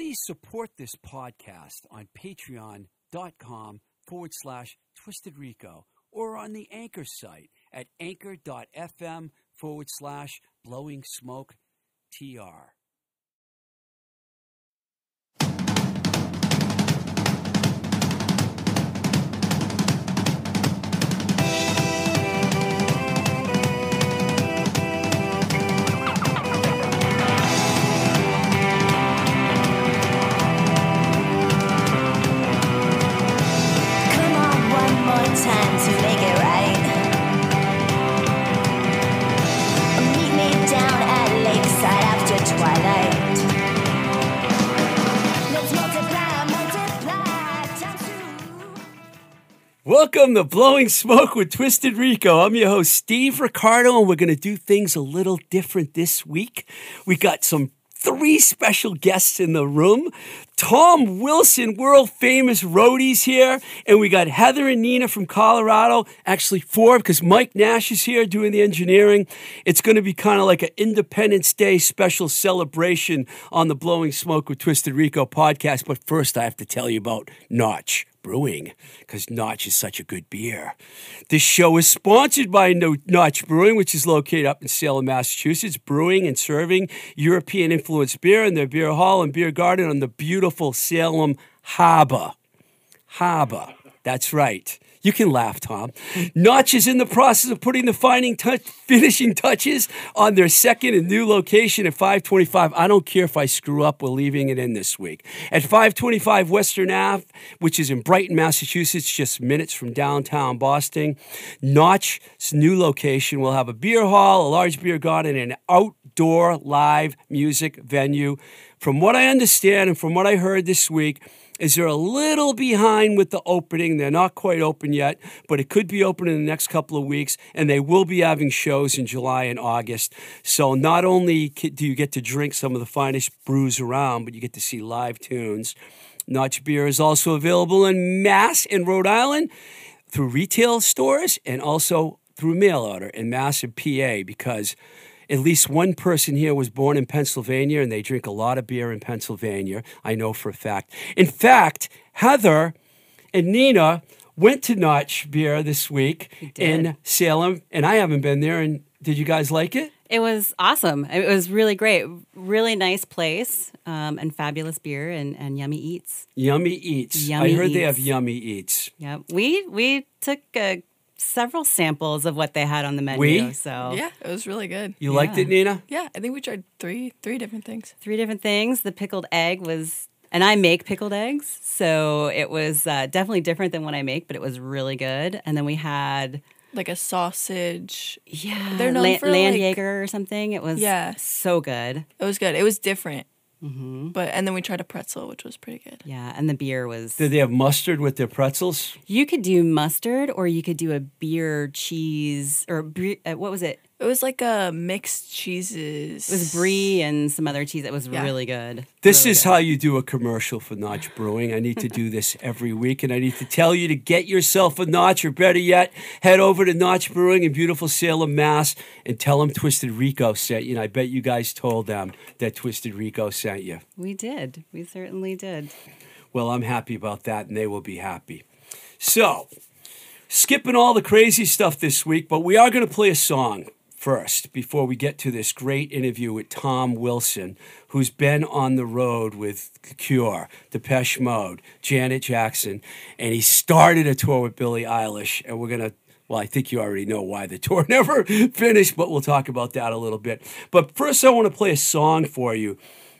Please support this podcast on patreon.com forward slash twisted rico or on the Anchor site at anchor.fm forward slash blowing smoke tr. Welcome to Blowing Smoke with Twisted Rico. I'm your host, Steve Ricardo, and we're going to do things a little different this week. We got some three special guests in the room. Tom Wilson, world famous roadies here, and we got Heather and Nina from Colorado. Actually, four because Mike Nash is here doing the engineering. It's going to be kind of like an Independence Day special celebration on the Blowing Smoke with Twisted Rico podcast. But first, I have to tell you about Notch. Brewing, because Notch is such a good beer. This show is sponsored by Notch Brewing, which is located up in Salem, Massachusetts, brewing and serving European influenced beer in their beer hall and beer garden on the beautiful Salem Harbor. Harbor. That's right. You can laugh, Tom. Notch is in the process of putting the touch, finishing touches on their second and new location at 525. I don't care if I screw up, we're leaving it in this week. At 525 Western Ave, which is in Brighton, Massachusetts, just minutes from downtown Boston. Notch's new location will have a beer hall, a large beer garden, and an outdoor live music venue. From what I understand and from what I heard this week, is they're a little behind with the opening. They're not quite open yet, but it could be open in the next couple of weeks, and they will be having shows in July and August. So not only do you get to drink some of the finest brews around, but you get to see live tunes. Notch beer is also available in Mass and Rhode Island through retail stores and also through mail order in Mass and PA because at least one person here was born in Pennsylvania and they drink a lot of beer in Pennsylvania. I know for a fact. In fact, Heather and Nina went to Notch Beer this week in Salem, and I haven't been there. And did you guys like it? It was awesome. It was really great. Really nice place um, and fabulous beer and, and yummy eats. Yummy Eats. I Yummy heard they have Yummy Eats. Yeah, we we took uh, several samples of what they had on the menu. We? So Yeah, it was really good. You liked it, Nina? Yeah, I think we tried three three different things. three different things. The pickled egg was, and I make pickled eggs, so it was uh, definitely different than what I make, but it was really good. And then we had Like a sausage. yeah, They're known La- for, like- or something. It was Yeah. so good. It was good. It was different. Mm-hmm. But and then we tried a pretzel, which was pretty good. Yeah, and the beer was. Did they have mustard with their pretzels? You could do mustard, or you could do a beer cheese, or brie, uh, what was it? It was like a mixed cheeses. It was brie and some other cheese. It was Yeah. really good. This Really is good. how you do a commercial for Notch Brewing. I need to do this every week, and I need to tell you to get yourself a Notch, or better yet, head over to Notch Brewing in beautiful Salem, Mass, and tell them Twisted Rico sent you. And I bet you guys told them that Twisted Rico sent you. We did. We certainly did. Well, I'm happy about that, and they will be happy. So, skipping all the crazy stuff this week, but we are going to play a song first before we get to this great interview with Tom Wilson, who's been on the road with Cure, Depeche Mode, Janet Jackson, and he started a tour with Billie Eilish, and we're going to well, I think you already know why the tour never finished, but we'll talk about that a little bit. But first, I want to play a song for you.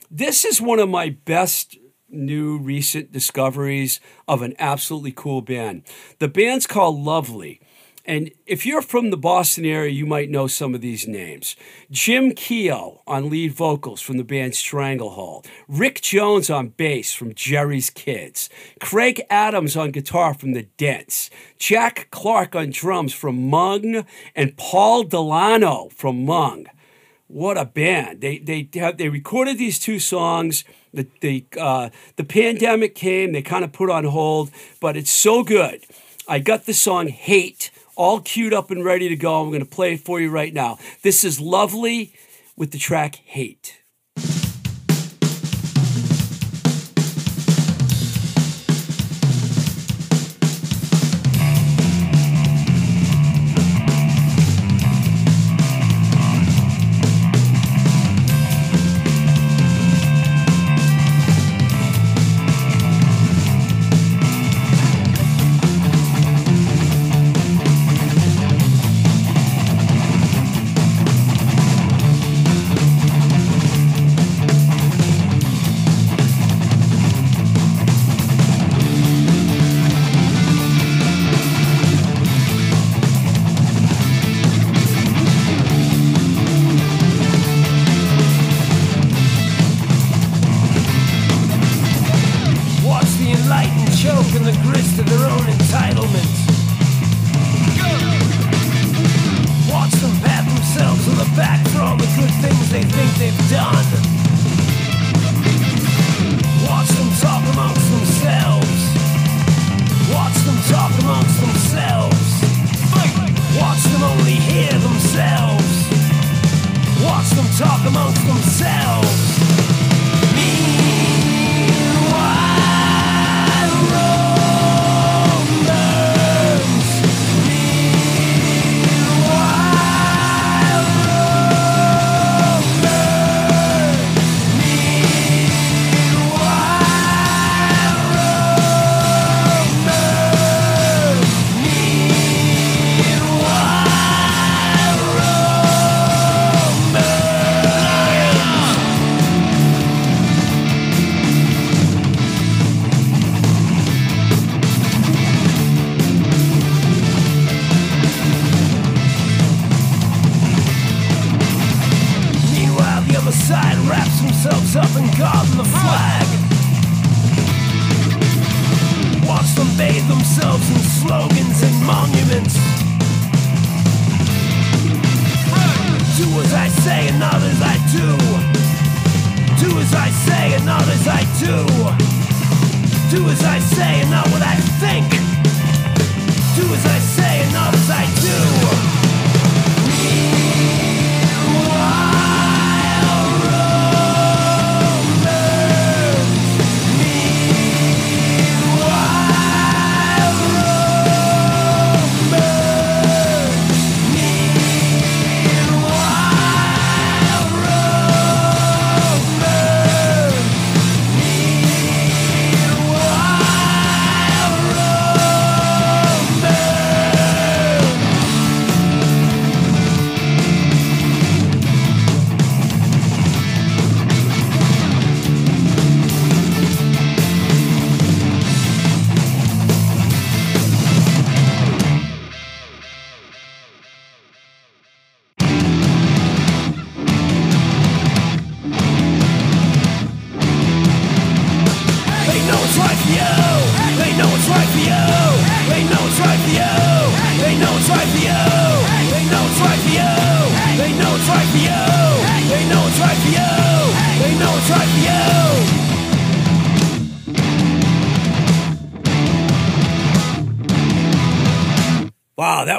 This is one of my best new recent discoveries of an absolutely cool band. The band's called Lovely. And if you're from the Boston area, you might know some of these names. Jim Keogh on lead vocals from the band Stranglehold. Rick Jones on bass from Jerry's Kids. Craig Adams on guitar from The Dents. Jack Clark on drums from Mung. And Paul Delano from Mung what a band! They they have they recorded these two songs. The the uh, the pandemic came. They kind of put on hold, but it's so good. I got the song "Hate" all queued up and ready to go. I'm going to play it for you right now. This is lovely with the track "Hate."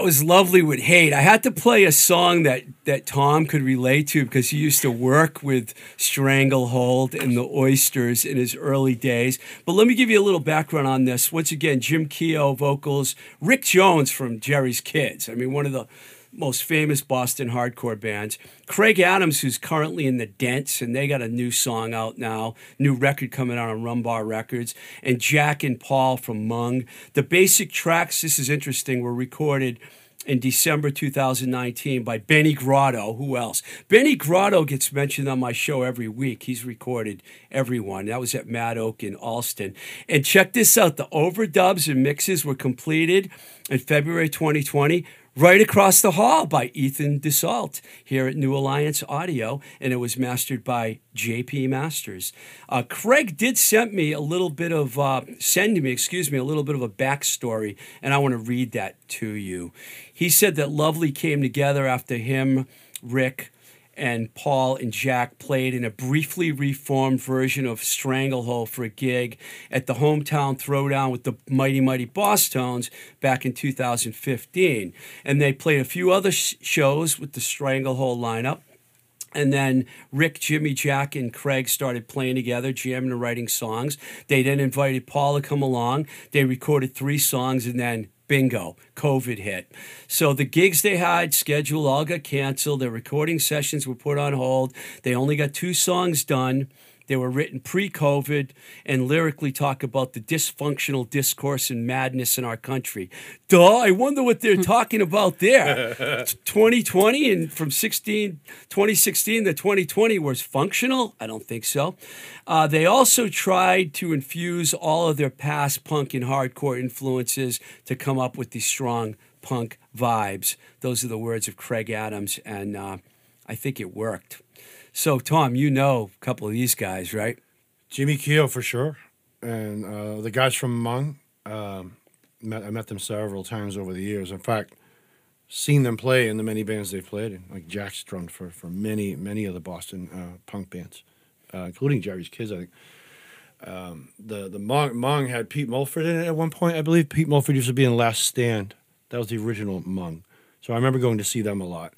That was lovely with Hate. I had to play a song that, that Tom could relate to because he used to work with Stranglehold and the Oysters in his early days. But let me give you a little background on this. Once again, Jim Keogh vocals, Rick Jones from Jerry's Kids. I mean, one of the most famous Boston hardcore bands. Craig Adams, who's currently in the Dents, and they got a new song out now, new record coming out on Rumbar Records, and Jack and Paul from Mung. The basic tracks, this is interesting, were recorded in December 2019 by Benny Grotto. Who else? Benny Grotto gets mentioned on my show every week. He's recorded everyone. That was at Mad Oak in Allston. And check this out the overdubs and mixes were completed in February 2020 right across the hall by Ethan DeSalt here at New Alliance Audio, and it was mastered by JP Masters. Uh, Craig did send me a little bit of uh, send me, excuse me, a little bit of a backstory, and I want to read that to you. He said that Lovely came together after him, Rick, and Paul and Jack played in a briefly reformed version of Stranglehold for a gig at the hometown throwdown with the Mighty Mighty Bosstones back in 2015. And they played a few other sh- shows with the Stranglehold lineup. And then Rick, Jimmy, Jack, and Craig started playing together, jamming and writing songs. They then invited Paul to come along. They recorded three songs, and then bingo, COVID hit. So the gigs they had scheduled all got canceled. Their recording sessions were put on hold. They only got two songs done. They were written pre COVID and lyrically talk about the dysfunctional discourse and madness in our country. Duh, I wonder what they're talking about there. 2020 and from 16, 2016 to 2020 was functional? I don't think so. Uh, they also tried to infuse all of their past punk and hardcore influences to come up with these strong punk vibes. Those are the words of Craig Adams, and uh, I think it worked. So, Tom, you know a couple of these guys, right? Jimmy Keogh for sure. and uh, the guys from Mung. Um, met, I met them several times over the years. In fact, seen them play in the many bands they've played in. Like Jack's drummed for for many many of the Boston uh, punk bands, uh, including Jerry's Kids. I think. Um, the the Mung, Mung had Pete Mulford in it at one point. I believe Pete Mulford used to be in Last Stand. That was the original Mung. So I remember going to see them a lot,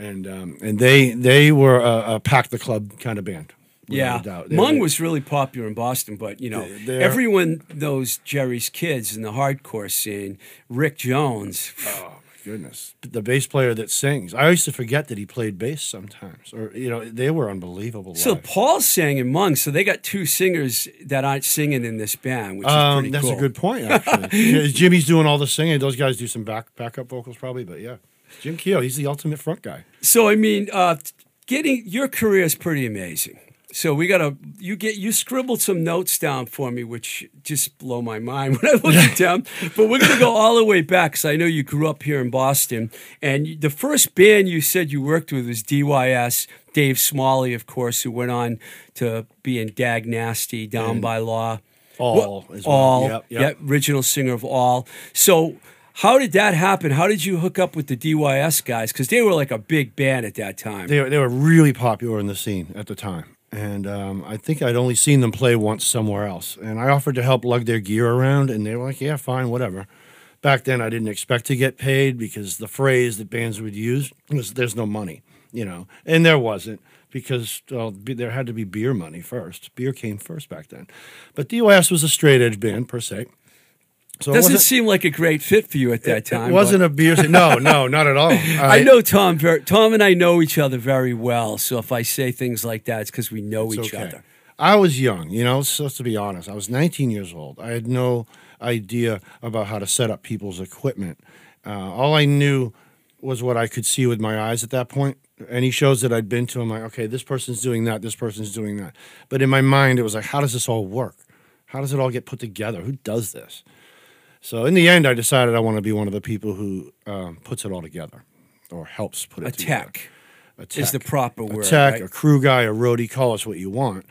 and um, and they they were a, a pack the club kind of band. Yeah, a doubt. They- Mung they- was really popular in Boston, but you know, everyone knows Jerry's kids in the hardcore scene. Rick Jones, Oh my goodness, the bass player that sings. I used to forget that he played bass sometimes, or you know, they were unbelievable. So live. Paul sang in Mung, so they got two singers that aren't singing in this band, which is Um, pretty that's cool. a good point, actually. Jimmy's doing all the singing. Those guys do some back backup vocals, probably, but yeah, Jim Keogh, he's the ultimate front guy. So I mean, uh, getting your career is pretty amazing. So we gotta you get you scribbled some notes down for me, which just blow my mind when I look at them. But we're gonna go all the way back because I know you grew up here in Boston, and you- the first band you said you worked with was DYS. Dave Smalley, of course, who went on to be in Dag Nasty, Down And by Law. All as well. all, Yep, yep. yeah, original singer of All. So, how did that happen? How did you hook up with the DYS guys? Because they were like a big band at that time. They, were- they were really popular in the scene at the time. And um, I think I'd only seen them play once somewhere else. And I offered to help lug their gear around, and they were like, yeah, fine, whatever. Back then, I didn't expect to get paid because the phrase that bands would use was, there's no money, you know. And there wasn't because well, there had to be beer money first. Beer came first back then. But DYS was a straight edge band, per se. So Doesn't seem like a great fit for you at that it, time. It wasn't abusive. No, no, not at all. I know Tom. Very, Tom and I know each other very well. So if I say things like that, it's because we know each okay. other. I was young, you know, so to be honest, I was 19 years old. I had no idea about how to set up people's equipment. Uh, all I knew was what I could see with my eyes at that point. Any shows that I'd been to, I'm like, okay, this person's doing that, this person's doing that. But in my mind, it was like, how does this all work? How does it all get put together? Who does this? So in the end, I decided I want to be one of the people who um, puts it all together or helps put it A together. tech A is the tech proper a word. tech, right? a crew guy, a roadie, call us what you want.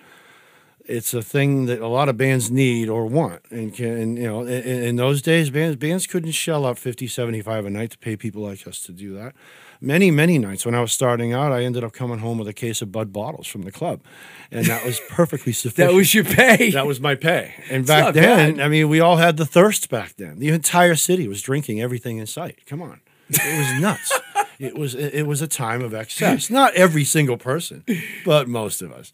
It's a thing that a lot of bands need or want. And, can, and you know, in, in those days, bands bands couldn't shell out 50, 75 a night to pay people like us to do that. Many, many nights when I was starting out, I ended up coming home with a case of Bud bottles from the club. And that was perfectly sufficient. That was your pay. That was my pay. And back then, bad. I mean, we all had the thirst back then. The entire city was drinking everything in sight. Come on. It was nuts. it was it it was a time of excess. Not every single person, but most of us.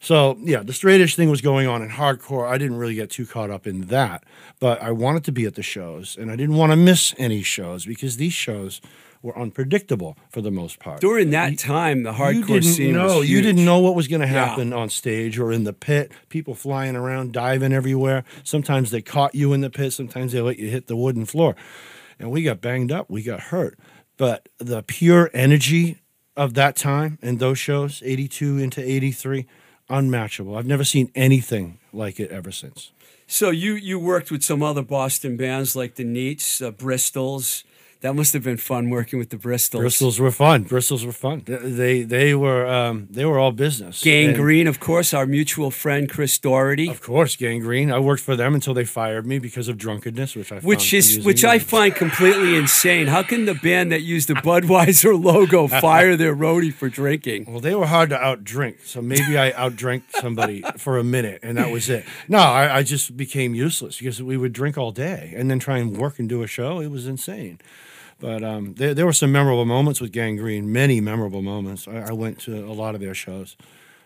So yeah, the straightish thing was going on in hardcore. I didn't really get too caught up in that, but I wanted to be at the shows, and I didn't want to miss any shows because these shows were unpredictable for the most part. During that time, the hardcore you didn't scene know. Was you didn't know what was going to Yeah. happen on stage or in the pit. People flying around diving everywhere. Sometimes they caught you in the pit. Sometimes they let you hit the wooden floor. And we got banged up. We got hurt. But the pure energy of that time and those shows 82 into 83 unmatchable. I've never seen anything like it ever since. So you you worked with some other Boston bands like the Neats, uh, Bristols. That must have been fun working with the Bristols. Bristols were fun. Bristols were fun. They they were um, they were all business. Gang Green, of course, our mutual friend Chris Doherty. Of course, Gang Green. I worked for them until they fired me because of drunkenness, which I found Which is which I find completely insane. How can the band that used the Budweiser logo fire their roadie for drinking? Well, they were hard to outdrink, so maybe I outdrank somebody for a minute, and that was it. No, I, I just became useless because we would drink all day and then try and work and do a show. It was insane. But um, there, there were some memorable moments with Gang Green, many memorable moments. I, I went to a lot of their shows.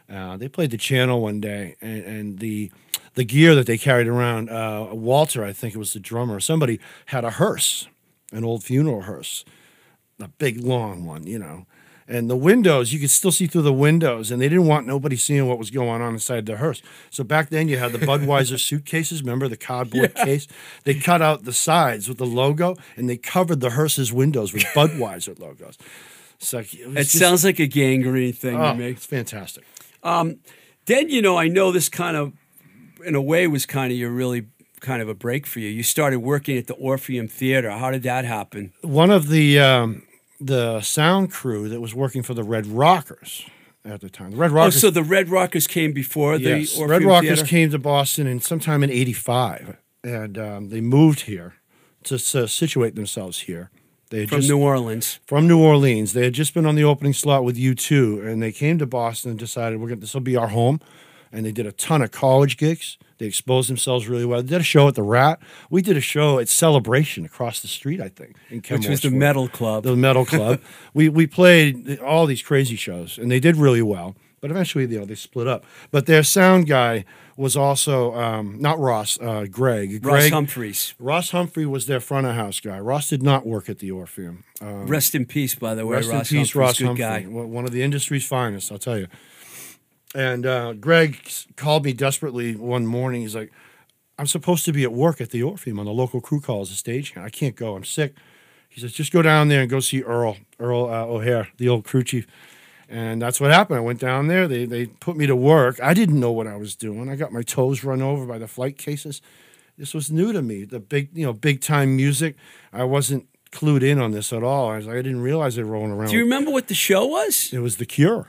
Uh, they played the channel one day, and, and the the gear that they carried around, uh, Walter, I think it was the drummer, somebody had a hearse, an old funeral hearse, a big long one, you know. And the windows, you could still see through the windows, and they didn't want nobody seeing what was going on inside the hearse. So back then, you had the Budweiser suitcases. Remember the cardboard case? They cut out the sides with the logo, and they covered the hearse's windows with Budweiser logos. So it, It just- sounds like a Gang Green thing oh, to me. it's fantastic. Then you know, I know this kind of, in a way, was kind of your really kind of a break for you. You started working at the Orpheum Theater. How did that happen? one of the um, the sound crew that was working for the Red Rockers at the time. The Red Rockers. Oh, so the Red Rockers came before the Orpheum Red Rockers Theater? came to Boston in sometime in '85, and um, they moved here to, s- situate themselves here. They had from just, New Orleans. from New Orleans. They had just been on the opening slot with U2, and they came to Boston and decided we're going this will be our home. And they did a ton of college gigs. They exposed themselves really well. They did a show at the Rat. We did a show at Celebration across the street, I think, in Which was the Square. metal club. the metal club. we we played all these crazy shows, and they did really well. But eventually, you know, they split up. But their sound guy was also um, not Ross, uh, Greg. Ross Greg Humphreys. Ross Humphrey was their front of house guy. Ross did not work at the Orpheum. Um, Rest in peace, by the way. Rest Ross in peace, Humphreys, Ross good Humphrey, guy. one one of the industry's finest, I'll tell you. And uh, Greg called me desperately one morning. He's like, "I'm supposed to be at work at the Orpheum on the local crew call as a stagehand. I can't go. I'm sick." He says, "Just go down there and go see Earl, Earl uh, O'Hare, the old crew chief." And that's what happened. I went down there. They they put me to work. I didn't know what I was doing. I got my toes run over by the flight cases. This was new to me. The big, you know, big time music. I wasn't clued in on this at all. I was like, I didn't realize they were rolling around. Do you remember what the show was? It was the Cure.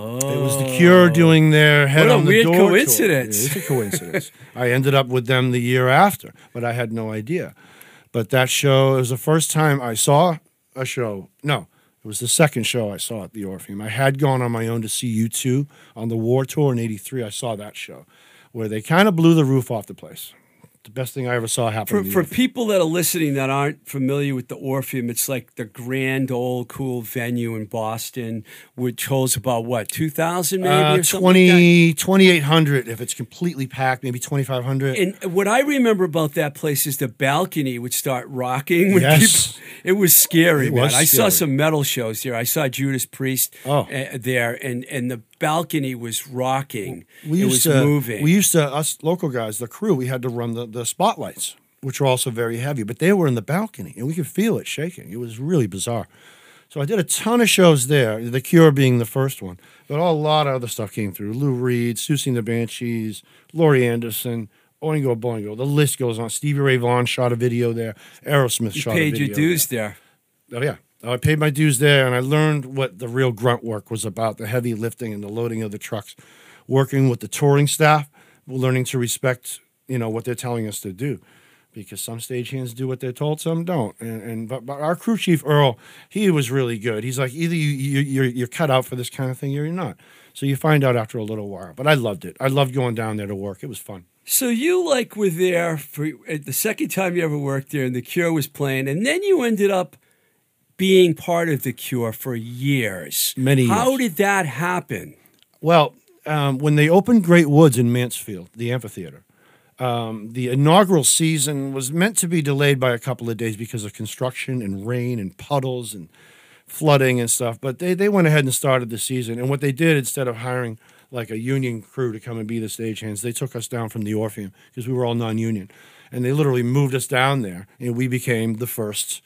Oh. It was the Cure oh. doing their head What a on the weird door tour. coincidence. It is a coincidence. I ended up with them the year after, but I had no idea. But that show it was the first time I saw a show. No, it was the second show I saw at the Orpheum. I had gone on my own to see U2 on the War Tour in '83. I saw that show where they kind of blew the roof off the place. The best thing I ever saw happen. For, for people that are listening that aren't familiar with the Orpheum, it's like the grand old cool venue in Boston, which holds about what two thousand maybe Uh, or something. like 2,800 if it's completely packed, maybe 2,500. And what I remember about that place is the balcony would start rocking. When Yes. people, it was scary, It man. was I saw some metal shows there. I saw Judas Priest Oh. uh, there, and, and the balcony was rocking. we it used was to moving. we used to us local guys the crew we had to run the, the spotlights which were also very heavy but they were in the balcony and we could feel it shaking it was really bizarre so i did a ton of shows there the cure being the first one but a lot of other stuff came through lou reed siouxsie and the banshees laurie anderson oingo boingo the list goes on stevie ray vaughan shot a video there aerosmith you shot paid a your video dues there. there. Oh yeah, Oh, I paid my dues there, and I learned what the real grunt work was about: the heavy lifting and the loading of the trucks, working with the touring staff, learning to respect, you know, what they're telling us to do, because some stagehands do what they're told, some don't. And, and but, but our crew chief Earl, he was really good. He's like, either you, you you're you're cut out for this kind of thing, or you're not. So you find out after a little while. But I loved it. I loved going down there to work. It was fun. So you like were there for the second time you ever worked there, and the Cure was playing, and then you ended up being part of the Cure for years. Many How did that happen? Well, um, when they opened Great Woods in Mansfield, the amphitheater, um, the inaugural season was meant to be delayed by a couple of days because of construction and rain and puddles and flooding and stuff. But they, they went ahead and started the season. And what they did, instead of hiring like a union crew to come and be the stagehands, they took us down from the Orpheum because we were all non union. And they literally moved us down there, and we became the first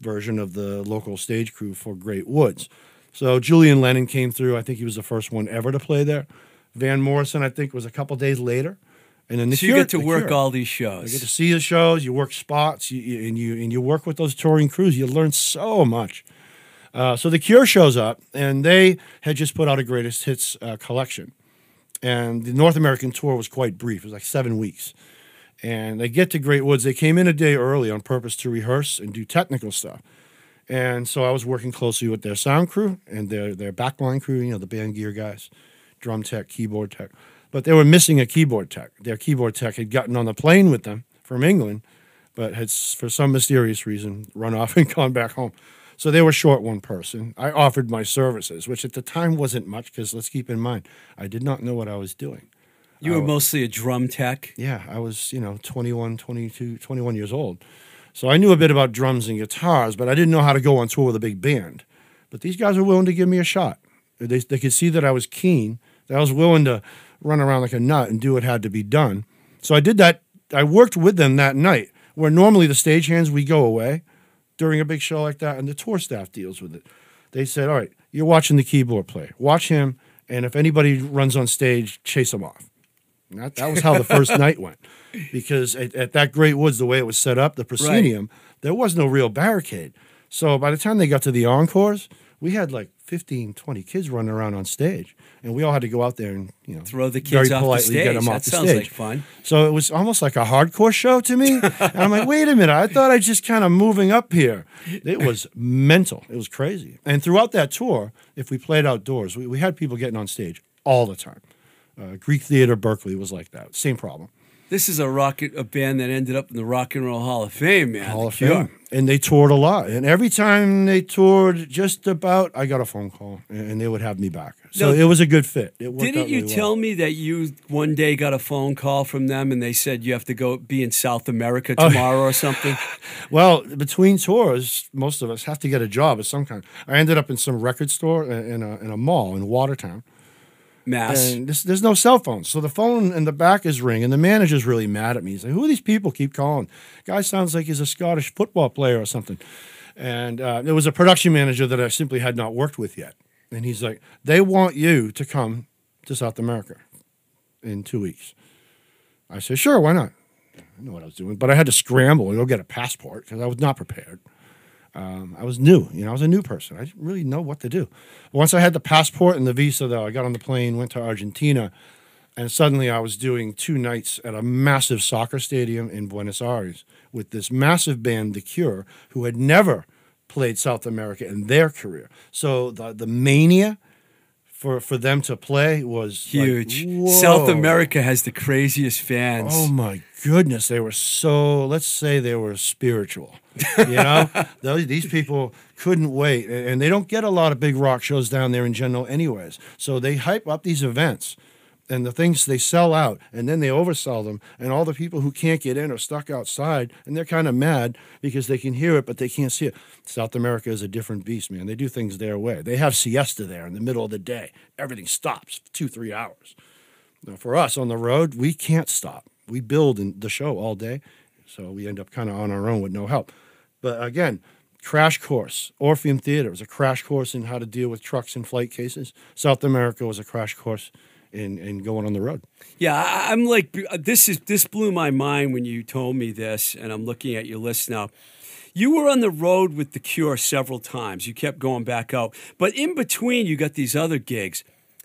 version of the local stage crew for Great Woods. So Julian Lennon came through. I think he was the first one ever to play there. Van Morrison, I think, was a couple days later. And then the So you get to work all these shows. You get to see the shows. You work spots, you, you, and you and you work with those touring crews. You learn so much. Uh, so the Cure shows up, and they had just put out a greatest hits uh, collection, and the North American tour was quite brief. It was like seven weeks, and they get to Great Woods. They came in a day early on purpose to rehearse and do technical stuff. And so I was working closely with their sound crew and their their backline crew, you know, the band gear guys, drum tech, keyboard tech. But they were missing a keyboard tech. Their keyboard tech had gotten on the plane with them from England, but had, for some mysterious reason, run off and gone back home. So they were short one person. I offered my services, which at the time wasn't much because let's keep in mind, I did not know what I was doing. You were mostly a drum tech. Yeah, I was, you know, 21, 22, 21 years old. So I knew a bit about drums and guitars, but I didn't know how to go on tour with a big band. But these guys were willing to give me a shot. They, they could see that I was keen, that I was willing to run around like a nut and do what had to be done. So I did that. I worked with them that night, where normally the stagehands, we go away during a big show like that, and the tour staff deals with it. They said, all right, you're watching the keyboard player. Watch him, and if anybody runs on stage, chase them off. And that, that was how the first night went. Because at, at that Great Woods, the way it was set up, the proscenium, there was no real barricade. So by the time they got to the encores, we had like 15, 20 kids running around on stage, and we all had to go out there and you know Throw the kids very off the politely get stage. them That off the sounds stage. like fun. So it was almost like a hardcore show to me. and I'm like, wait a minute, I thought I just kind of moving up here. It was mental. It was crazy. And throughout that tour, if we played outdoors, we, we had people getting on stage all the time. Uh, Greek Theater Berkeley was like that. Same problem. This is a rock a band that ended up in the Rock and Roll Hall of Fame, man. Hall The of Cure. Fame. And they toured a lot. And every time they toured, just about, I got a phone call and they would have me back. So No, it was a good fit. It Didn't out you really tell well. me that you one day got a phone call from them and they said you have to go be in South America Oh. tomorrow or something? Well, between tours, most of us have to get a job of some kind. I ended up in some record store in in a, in a mall in Watertown. Mass. And this, there's no cell phones. So the phone in the back is ringing. And the manager's really mad at me. He's like, Who are these people keep calling? Guy sounds like he's a Scottish football player or something. And uh, there was a production manager that I simply had not worked with yet. And he's like, They want you to come to South America in two weeks. I said, Sure, why not? I know what I was doing, but I had to scramble and go get a passport because I was not prepared. Um, I was new, you know, I was a new person. I didn't really know what to do. Once I had the passport and the visa, though, I got on the plane, went to Argentina, and suddenly I was doing two nights at a massive soccer stadium in Buenos Aires with this massive band, The Cure, who had never played South America in their career. So the the mania for for them to play was Huge. whoa. South America has the craziest fans. Oh my goodness, they were so. Let's say they were spiritual. You know, those these people couldn't wait, and they don't get a lot of big rock shows down there in general, anyways. So they hype up these events, and the things they sell out, and then they oversell them, and all the people who can't get in are stuck outside, and they're kind of mad because they can hear it but they can't see it. South America is a different beast, man. They do things their way. They have siesta there in the middle of the day. Everything stops two, three hours. Now, for us on the road, we can't stop. We build in the show all day, so we end up kind of on our own with no help. But again, crash course. Orpheum Theater was a crash course in how to deal with trucks and flight cases. South America was a crash course in, in going on the road. Yeah, I'm like uh, this is this blew my mind when you told me this, and I'm looking at your list now. You were on the road with The Cure several times. You kept going back out, but in between, you got these other gigs.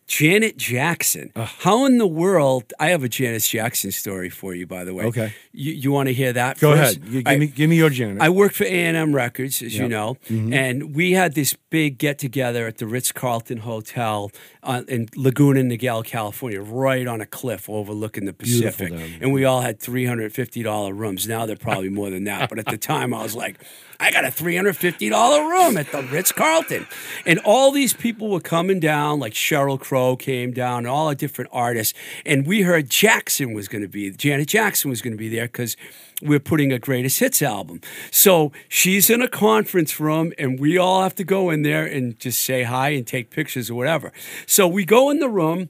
Janet Jackson. How in the world? I have a Janet Jackson story for you, by the way. Okay. You, you want to hear that? Go first? ahead. You, give, I- me, give me your Janet. I worked for A&M Records, as you know, Mm-hmm. and we had this big get together at the Ritz Carlton Hotel uh, in Laguna Niguel, California, right on a cliff overlooking the Pacific. And we all had three hundred fifty dollar rooms. Now they're probably more than that, but at the time I was like, I got a three hundred fifty dollar room at the Ritz Carlton, and all these people were coming down. Like Sheryl Crow came down, and all the different artists, and we heard Jackson was going to be Janet Jackson was going to be there because we're putting a greatest hits album. So she's in a conference room, and we all have to go in there and just say hi and take pictures or whatever. So we go in the room.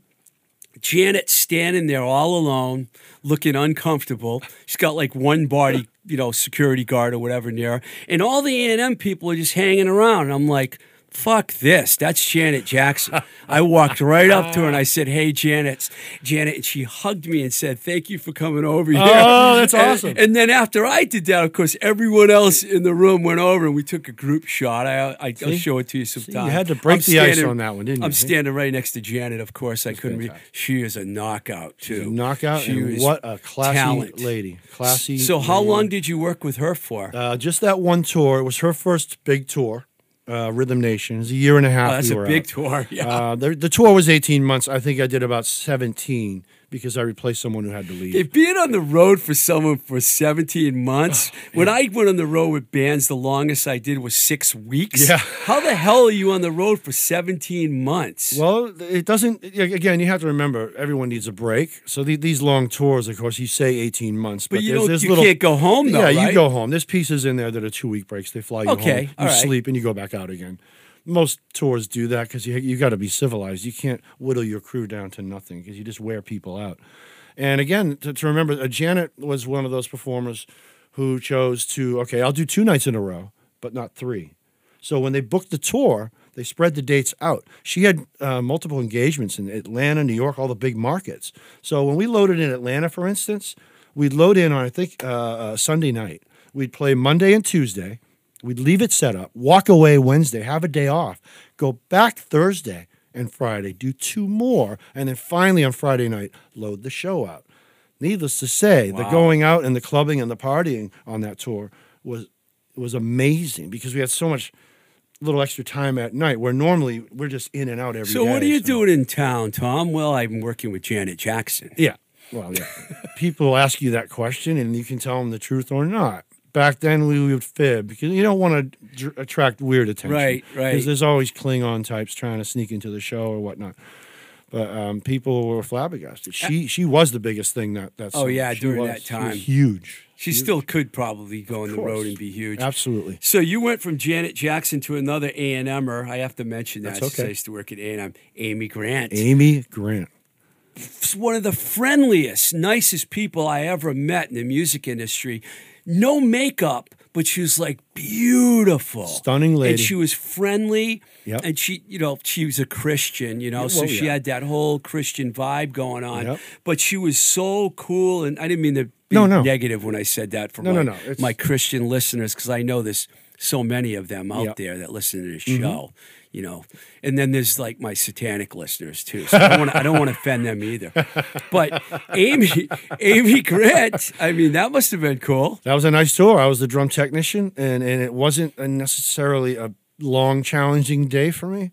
Janet standing there all alone, looking uncomfortable. She's got like one body, you know, security guard or whatever near her, and all the A and M people are just hanging around. And I'm like, "Fuck this! That's Janet Jackson." I walked right up to her and I said, "Hey, Janet, Janet," and she hugged me and said, "Thank you for coming over here." Oh, that's And- awesome. And then after I did that, of course, everyone else in the room went over and we took a group shot. I, I, I'll show it to you sometime. You had to break I'm the ice on that one, didn't you? I'm standing right next to Janet. Of course, I couldn't. Fantastic. she is a knockout too. Knockout, She and what a classy talent. lady. Classy. So, how lady. long did you work with her for? Uh, just that one tour. It was her first big tour, uh, Rhythm Nation. It was a year and a half. oh, that's we a big out. tour. Yeah. Uh, the, the tour was 18 months. I think I did about 17 because I replaced someone who had to leave. If being on the road for someone for 17 months, Oh, when I went on the road with bands, the longest I did was six weeks. Yeah. How the hell are you on the road for 17 months? well, it doesn't. Again, you have to remember everyone needs a break. So the, these long tours, of course, you say 18 months, but, but you there's, there's You little. can't go home though. yeah, right? you go home. There's pieces in there that are two week breaks. They fly you Okay, home. You right. sleep and you go back out again. Most tours do that because you you got to be civilized. You can't whittle your crew down to nothing because you just wear people out. And again, to, to remember, uh, Janet was one of those performers who chose to okay, I'll do two nights in a row, but not three. So when they booked the tour, they spread the dates out. She had uh, multiple engagements in Atlanta, New York, all the big markets. So when we loaded in Atlanta, for instance, we'd load in on I think uh, uh, Sunday night. We'd play Monday and Tuesday. We'd leave it set up, walk away Wednesday, have a day off, go back Thursday and Friday, do two more, and then finally on Friday night, load the show out. Needless to say, the going out and the clubbing and the partying on that tour was was amazing because we had so much little extra time at night where normally we're just in and out every day. So what are you so- doing in town, Tom? Well, I'm working with Janet Jackson. Yeah. Well, yeah. People ask you that question and you can tell them the truth or not. Back then, we would fib because you don't want to attract weird attention. Right, right. Because there's always Klingon types trying to sneak into the show or whatnot. But um, people were flabbergasted. She she was the biggest thing that that. Oh, summer. yeah, She during was. that She was time. huge. She still could probably go on the road and be huge. Absolutely. So you went from Janet Jackson to another A and M'er. I have to mention that. That's okay. I used to work at A and M. Amy Grant. Amy Grant. One of the friendliest, nicest people I ever met in the music industry. No makeup, but she was like beautiful, Stunning lady. and she was friendly. Yep. And she, you know, she was a Christian, you know, Yeah, so she yeah. had that whole Christian vibe going on. Yep. But she was so cool, and I didn't mean to be No, no. negative when I said that for No, my, no, no. It's- my Christian listeners because I know there's so many of them out Yep. There that listen to this mm-hmm. show. You know, and then there's like my satanic listeners too. So I don't want to, offend them either. But Amy, Amy Grant, I mean, that must have been cool. That was a nice tour. I was the drum technician, and, and it wasn't necessarily a long, challenging day for me.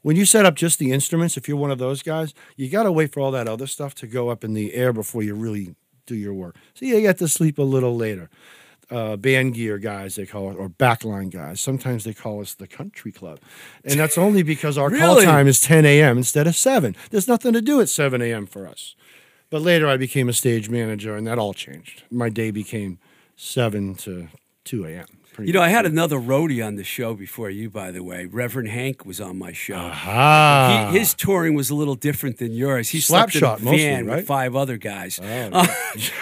When you set up just the instruments, if you're one of those guys, you got to wait for all that other stuff to go up in the air before you really do your work. So you get to sleep a little later. Uh, band gear guys, they call it, or backline guys. Sometimes they call us the country club. And that's only because our call time is 10 a.m. instead of 7. There's nothing to do at 7 a.m. for us. But later I became a stage manager, and that all changed. My day became 7 to 2 a.m. Pretty You know, I much. had another roadie on the show before you, by the way. Reverend Hank was on my show. Ah. He, his touring was a little different than yours. He slept in a Slapshot mostly, van with right? Oh, five other guys. Uh,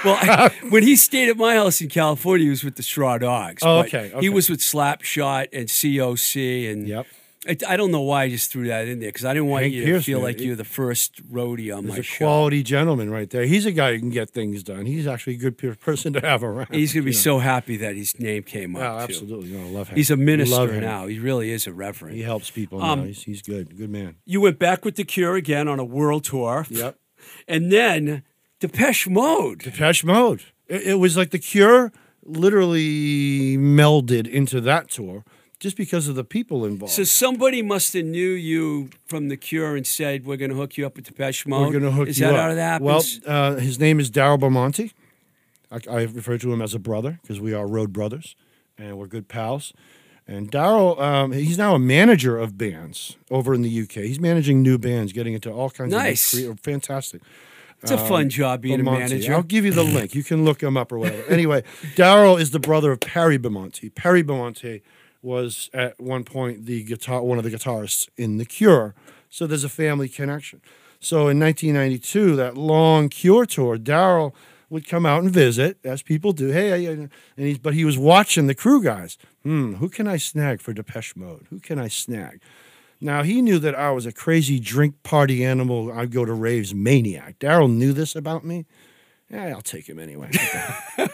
well, I, when he stayed at my house in California, he was with the Straw Dogs. Oh, but okay, He was with Slapshot and COC, and Yep. I, I don't know why I just threw that in there because I didn't want Hank you to Pierce, feel man, like you're the first roadie on He's my a show. quality gentleman right there. He's a guy who can get things done. He's actually a good pe- person to have around. He's going to be you know. so happy that his name came up. Oh, too. absolutely. No, I love him. He's a minister love him. now. He really is a reverend. He helps people Um, now. He's, he's good. Good man. You went back with The Cure again on a world tour. Yep. And then Depeche Mode. Depeche Mode. It, it was like the Cure literally melded into that tour just because of the people involved. So somebody must have knew you from The Cure and said, "We're going to hook you up with Depeche Mode." We're going to hook Is you that up. how that Well, happens? uh, his name is Daryl Bamonte. I, I refer to him as a brother because we are road brothers and we're good pals. And Daryl, um, he's now a manager of bands over in the UK. He's managing new bands, getting into all kinds Nice. of crea- fantastic. it's a fun job being a manager. I'll give you the link. You can look him up or whatever. Anyway, Daryl is the brother of Perry Bamonte. Perry Bamonte was at one point the guitar, one of the guitarists in The Cure. So there's a family connection. So in 1992, that long Cure tour, Daryl would come out and visit, as people do. Hey, and he's but he was watching the crew guys. Hmm, who can I snag for Depeche Mode? Who can I snag? Now he knew that I was a crazy drink party animal. I'd go to raves maniac. Daryl knew this about me. Yeah, I'll take him anyway.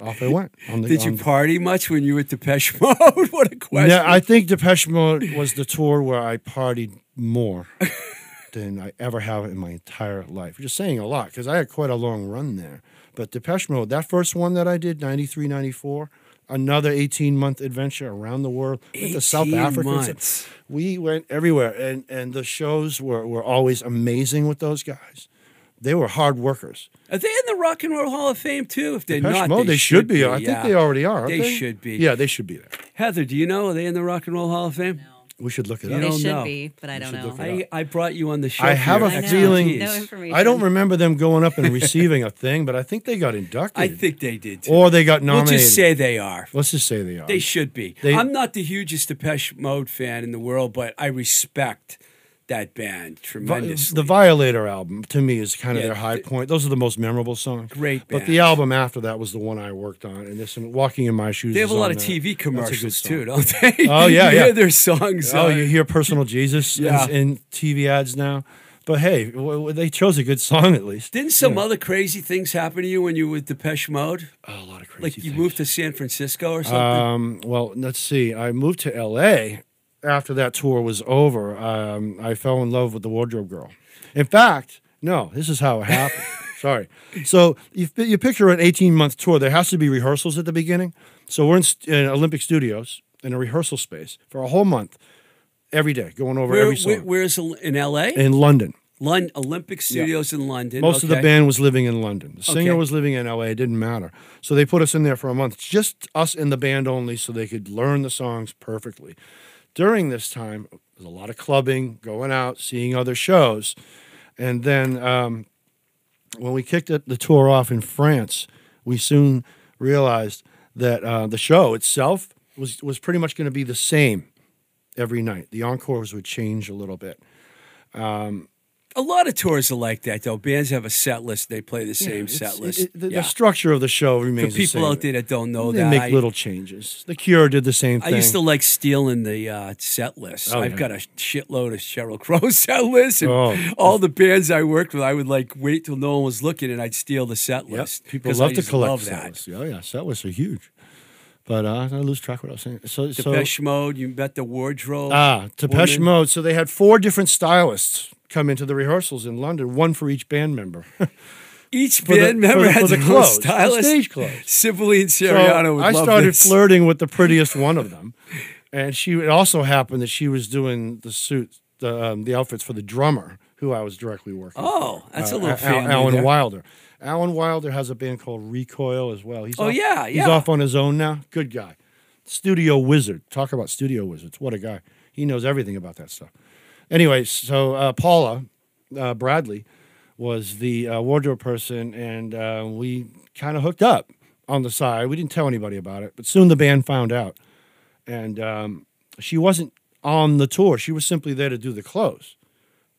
Off I went. On the, Did you on the- party much when you were at Depeche Mode? what a question! Yeah, I think Depeche Mode was the tour where I partied more than I ever have in my entire life. Just saying a lot because I had quite a long run there. But Depeche Mode, that first one that I did, 93, 94, another 18 month adventure around the world. Went to South Africans. Months. We went everywhere. And, and the shows were, were always amazing with those guys. They were hard workers. Are they in the Rock and Roll Hall of Fame too? If they're Depeche not, Mode, they, they should be. I yeah. think they already are. They they should be. Yeah, they should be there. Heather, do you know? Are they in the Rock and Roll Hall of Fame? We should look it You up. They should know. be, but I don't know. I, I brought you on the show. I for have your a I know. feeling- No information. I don't remember them going up and receiving a thing, but I think they got inducted. I think they did. Too. or they got nominated. we'll just say they are. Let's just say they are. They should be. They- I'm not the hugest Depeche Mode fan in the world, but I respect that band tremendously. the Violator album to me is kind of Yeah, their high th- point. Those are the most memorable songs. Great But the album after that was the one I worked on, and this one, "Walking in My Shoes." they have a lot of that. TV commercials too, don't they? Oh, yeah, yeah. their songs. Oh, uh, you hear "Personal Jesus" in- Yeah. in, TV ads now. But hey, w- they chose a good song at least. Didn't some other crazy things happen to you when you were with Depeche Mode? Oh, a lot of crazy. Like you things. moved to San Francisco or something? Um, well, let's see. I moved to L.A. after that tour was over, um, I fell in love with the wardrobe girl. In fact, no, this is how it happened. Sorry. So you, you picture an 18 month tour. There has to be rehearsals at the beginning. So we're in, in Olympic Studios in a rehearsal space for a whole month, every day, going over Where, every song where, where's in L.A.? in London. Lon- Olympic Studios in London. Most of the band was living in London. The singer Okay. was living in LA. It didn't matter. So they put us in there for a month, just us and the band only, so they could learn the songs perfectly. During this time, there's a lot of clubbing, going out, seeing other shows. And then um, when we kicked the tour off in France, we soon realized that uh, the show itself was, was pretty much going to be the same every night. The encores would change a little bit. A lot of tours are like that, though. Bands have a set list; they play the same It's- set list. it- the, the Yeah. structure of the show For remains the people same. out there that don't know they that, make I, little changes. The Cure did the same thing. I used to like stealing the uh, set list. Oh, I've yeah. got a shitload of Sheryl Crow set lists, and Oh. all the bands I worked with, I would like wait till no one was looking, and I'd steal the set Yep. list. People 'cause I love to collect love set lists. Oh yeah, set lists are huge. But uh, I lose track of what I was saying. So, so Mode, you met the wardrobe. ah, Depeche woman. Mode. So they had four different stylists come into the rehearsals in London, one for each band member. Each for the- band member for had for the clothes, the stage clothes. Sibylle and So would I started this. flirting with the prettiest one of them, and she. It also happened that she was doing the suit, the um, the outfits for the drummer, who I was directly working. Oh, for. that's a Uh, little Al- family Alan there. Wilder. Alan Wilder has a band called Recoil as well. He's Oh, off- yeah, He's off on his own now. Good guy. Studio wizard. Talk about studio wizards. What a guy. He knows everything about that stuff. Anyway, so uh, Paula uh, Bradley was the uh, wardrobe person, and uh, we kind of hooked up on the side. We didn't tell anybody about it, but soon the band found out. And um, she wasn't on the tour, she was simply there to do the clothes.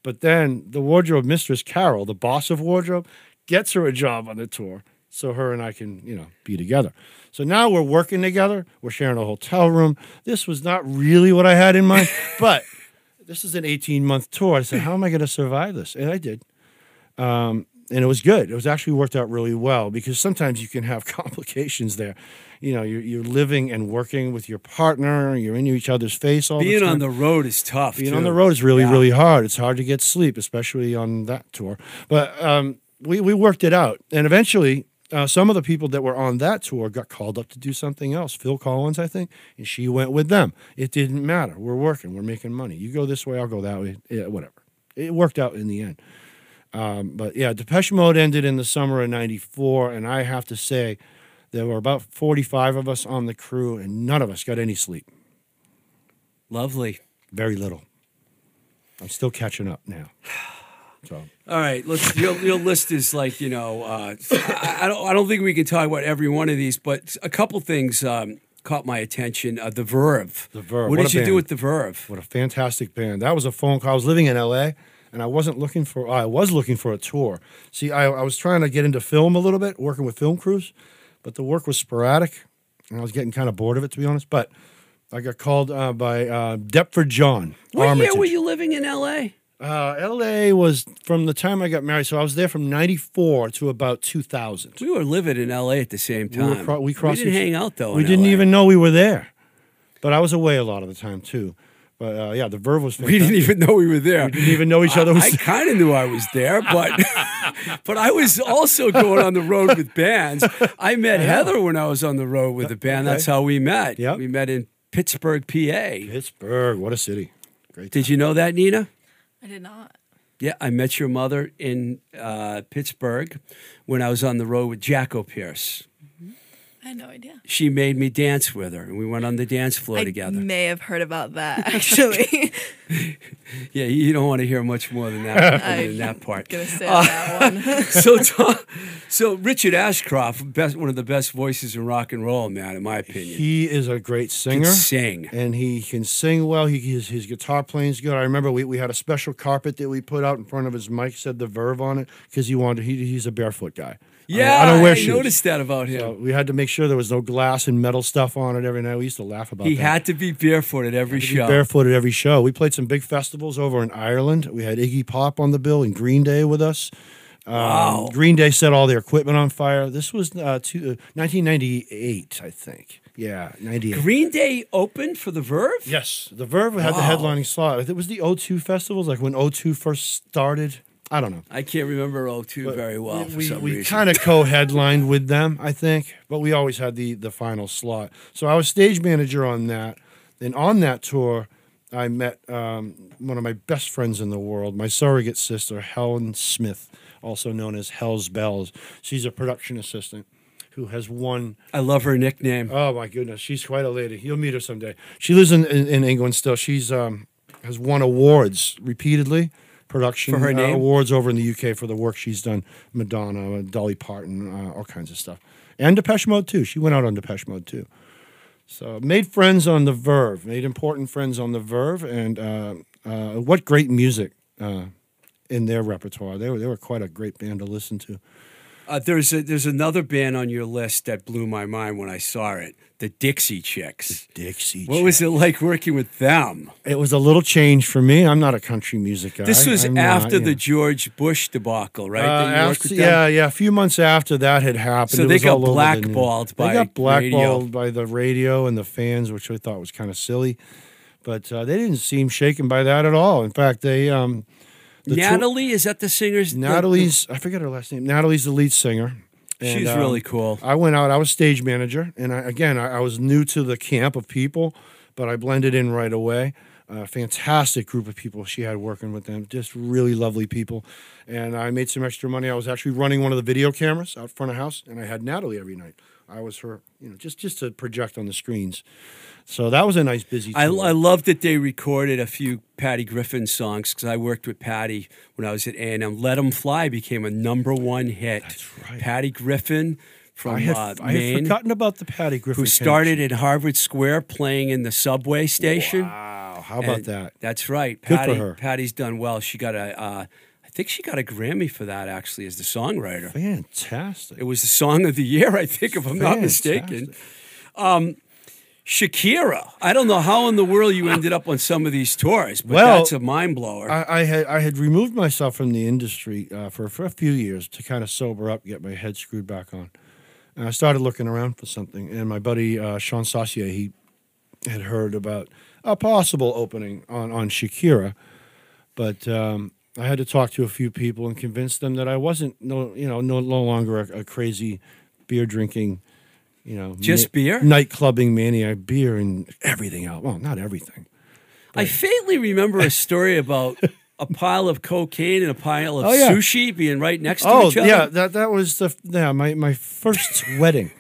But then the wardrobe mistress, Carol, the boss of wardrobe, gets her a job on the tour so her and I can, you know, be together. So now we're working together. We're sharing a hotel room. This was not really what I had in mind, but this is an 18 month tour. I said, how am I going to survive this? And I did. Um, and it was good. It was actually worked out really well because sometimes you can have complications there. You know, you're, you're living and working with your partner. You're in each other's face all the time. Being time. on the road is tough. Being too. on the road is really, Yeah. really hard. It's hard to get sleep, especially on that tour. But um, we, we worked it out. And eventually, uh, some of the people that were on that tour got called up to do something else. Phil Collins, I think, and she went with them. It didn't matter. We're working, we're making money. You go this way, I'll go that way. Yeah, whatever. It worked out in the end. Um, but yeah, Depeche Mode ended in the summer of 94. And I have to say, there were about 45 of us on the crew, and none of us got any sleep. Lovely. Very little. I'm still catching up now. So All right, let's. Your, your list is like you know. Uh, I, I don't. I don't think we can talk about every one of these, but a couple things um, caught my attention. Uh, the Verve. The Verve, What, what did you do with the Verve? what a fantastic band! That was a phone call. I was living in L.A. and I wasn't looking for. I was looking for a tour. See, I, I was trying to get into film a little bit, working with film crews, but the work was sporadic, and I was getting kind of bored of it, to be honest. But I got called uh, by uh, Deptford John. What year were you living in L.A.? Uh, L.A. was from the time I got married, so I was there from '94 to about 2000. We were living in L.A. at the same We were time. cro- we crossed didn't each- hang out though. We in didn't LA. even know we were there, but I was away a lot of the time too. But uh, yeah, the Verve was. We didn't even know we were there. We didn't even know each other I, was I kind of knew I was there, but but I was also going on the road with bands. I met Heather when I was on the road with a band. That's how we met. Yep. We met in Pittsburgh, PA. Pittsburgh. What a city! Great. Did you know that, Nina? I did not. Yeah, I met your mother in uh, Pittsburgh when I was on the road with Jackopierce. I had no idea. She made me dance with her, and we went on the dance floor I together. may have heard about that actually. Yeah, you don't want to hear much more than that, other I- than that part. Gonna say uh, that one. so, Tom, so Richard Ashcroft, best, one of the best voices in rock and roll, man, in my opinion. He is a great Can singer. sing. and he can sing well. He his, his guitar playing's good. I remember we, we had a special carpet that we put out in front of his mic, said the Verve on it, because he wanted he, he's a barefoot guy. I Yeah, I don't wear I shoes. noticed that about him. So we had to make sure there was no glass and metal stuff on it every night. We used to laugh about he that. had to be barefoot at every to be show. barefoot at every show. We played some big festivals over in Ireland. We had Iggy Pop on the bill and Green Day with us. Um, Wow. Green Day set all their equipment on fire. This was uh, two, uh, 1998, I think. Yeah, 98. Green Day opened for the Verve. Yes, the Verve had the headlining slot. It was the O2 festivals, like when O2 first started. I don't know. I can't remember O2 very well we we kind of co-headlined with them, I think, but we always had the the final slot. So I was stage manager on that. And on that tour, I met um, one of my best friends in the world, my surrogate sister, Helen Smith, also known as Hell's Bells. She's a production assistant who has won I love her nickname. Oh my goodness, she's quite a lady. You'll meet her someday. She lives in, in, in England still. She's um, has won awards repeatedly, production For her uh, name? awards over in the UK for the work she's done. Madonna, Dolly Parton, uh, all kinds of stuff, and Depeche Mode too. She went out on Depeche Mode too. So made friends on the Verve, made important friends on the Verve, and uh, uh, what great music uh, in their repertoire. They were they were quite a great band to listen to. Uh, there's a, there's another band on your list that blew my mind when I saw it. The Dixie Chicks. The Dixie. Chicks. What was it like working with them? It was a little change for me. I'm not a country music guy. This was I'm after you the know. George Bush debacle, right? Uh, That you worked after- yeah, yeah. A few months after that had happened, So they got all over the blackballed by They got blackballed radio. by the radio and the fans, which I thought was kind of silly. But uh, they didn't seem shaken by that at all. In fact, they um, Natalie, is that the singer's? Natalie's I forget her last name. Natalie's the lead singer. And, She's um, really cool. I went out. I was stage manager, and I, again, I, I was new to the camp of people, but I blended in right away. A fantastic group of people she had working with them, just really lovely people. And I made some extra money. I was actually running one of the video cameras out front of house, and I had Natalie every night. I was her, you know, just just to project on the screens. So that was a nice busy. I. I love that they recorded a few Patty Griffin songs because I worked with Patty when I was at A&M. Let 'Em Fly became a number one hit. That's right. Patty Griffin from I had, uh, I had forgotten about the Patty Griffin. who started connection. in Harvard Square playing in the subway station. Wow, how about And that? That's right. Good for her. Patty's done well. She got a, uh, I think she got a Grammy for that actually as the songwriter. Fantastic. It was the song of the year, I think, if I'm not mistaken. Fantastic. Shakira. I don't know how in the world you ended up on some of these tours, but Well, that's a mind blower. I, I had I had removed myself from the industry uh, for for a few years to kind of sober up, get my head screwed back on. And I started looking around for something, and my buddy uh, Sean Saucier, he had heard about a possible opening on on Shakira, but um, I had to talk to a few people and convince them that I wasn't no you know no, no longer a, a crazy beer drinking. You know, Just beer? night clubbing maniac, beer and everything else. Well, not everything. I faintly remember a story about a pile of cocaine and a pile of Oh, yeah. sushi being right next to Oh each other. yeah, that that was the yeah my my first wedding,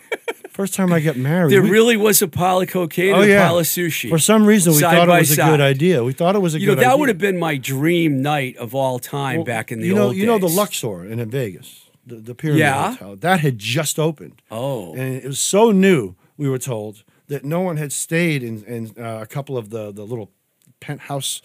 first time I got married. There We- really was a pile of cocaine oh and a yeah pile of sushi. For some reason, we thought it was a good idea. We thought it was a you know, that idea. would have been my dream night of all time Well, back in the you know old you know the. Luxor in Vegas, the, the Pyramid Yeah. Hotel that had just opened, Oh, and it was so new. We were told that no one had stayed in, in uh, a couple of the the little penthouse.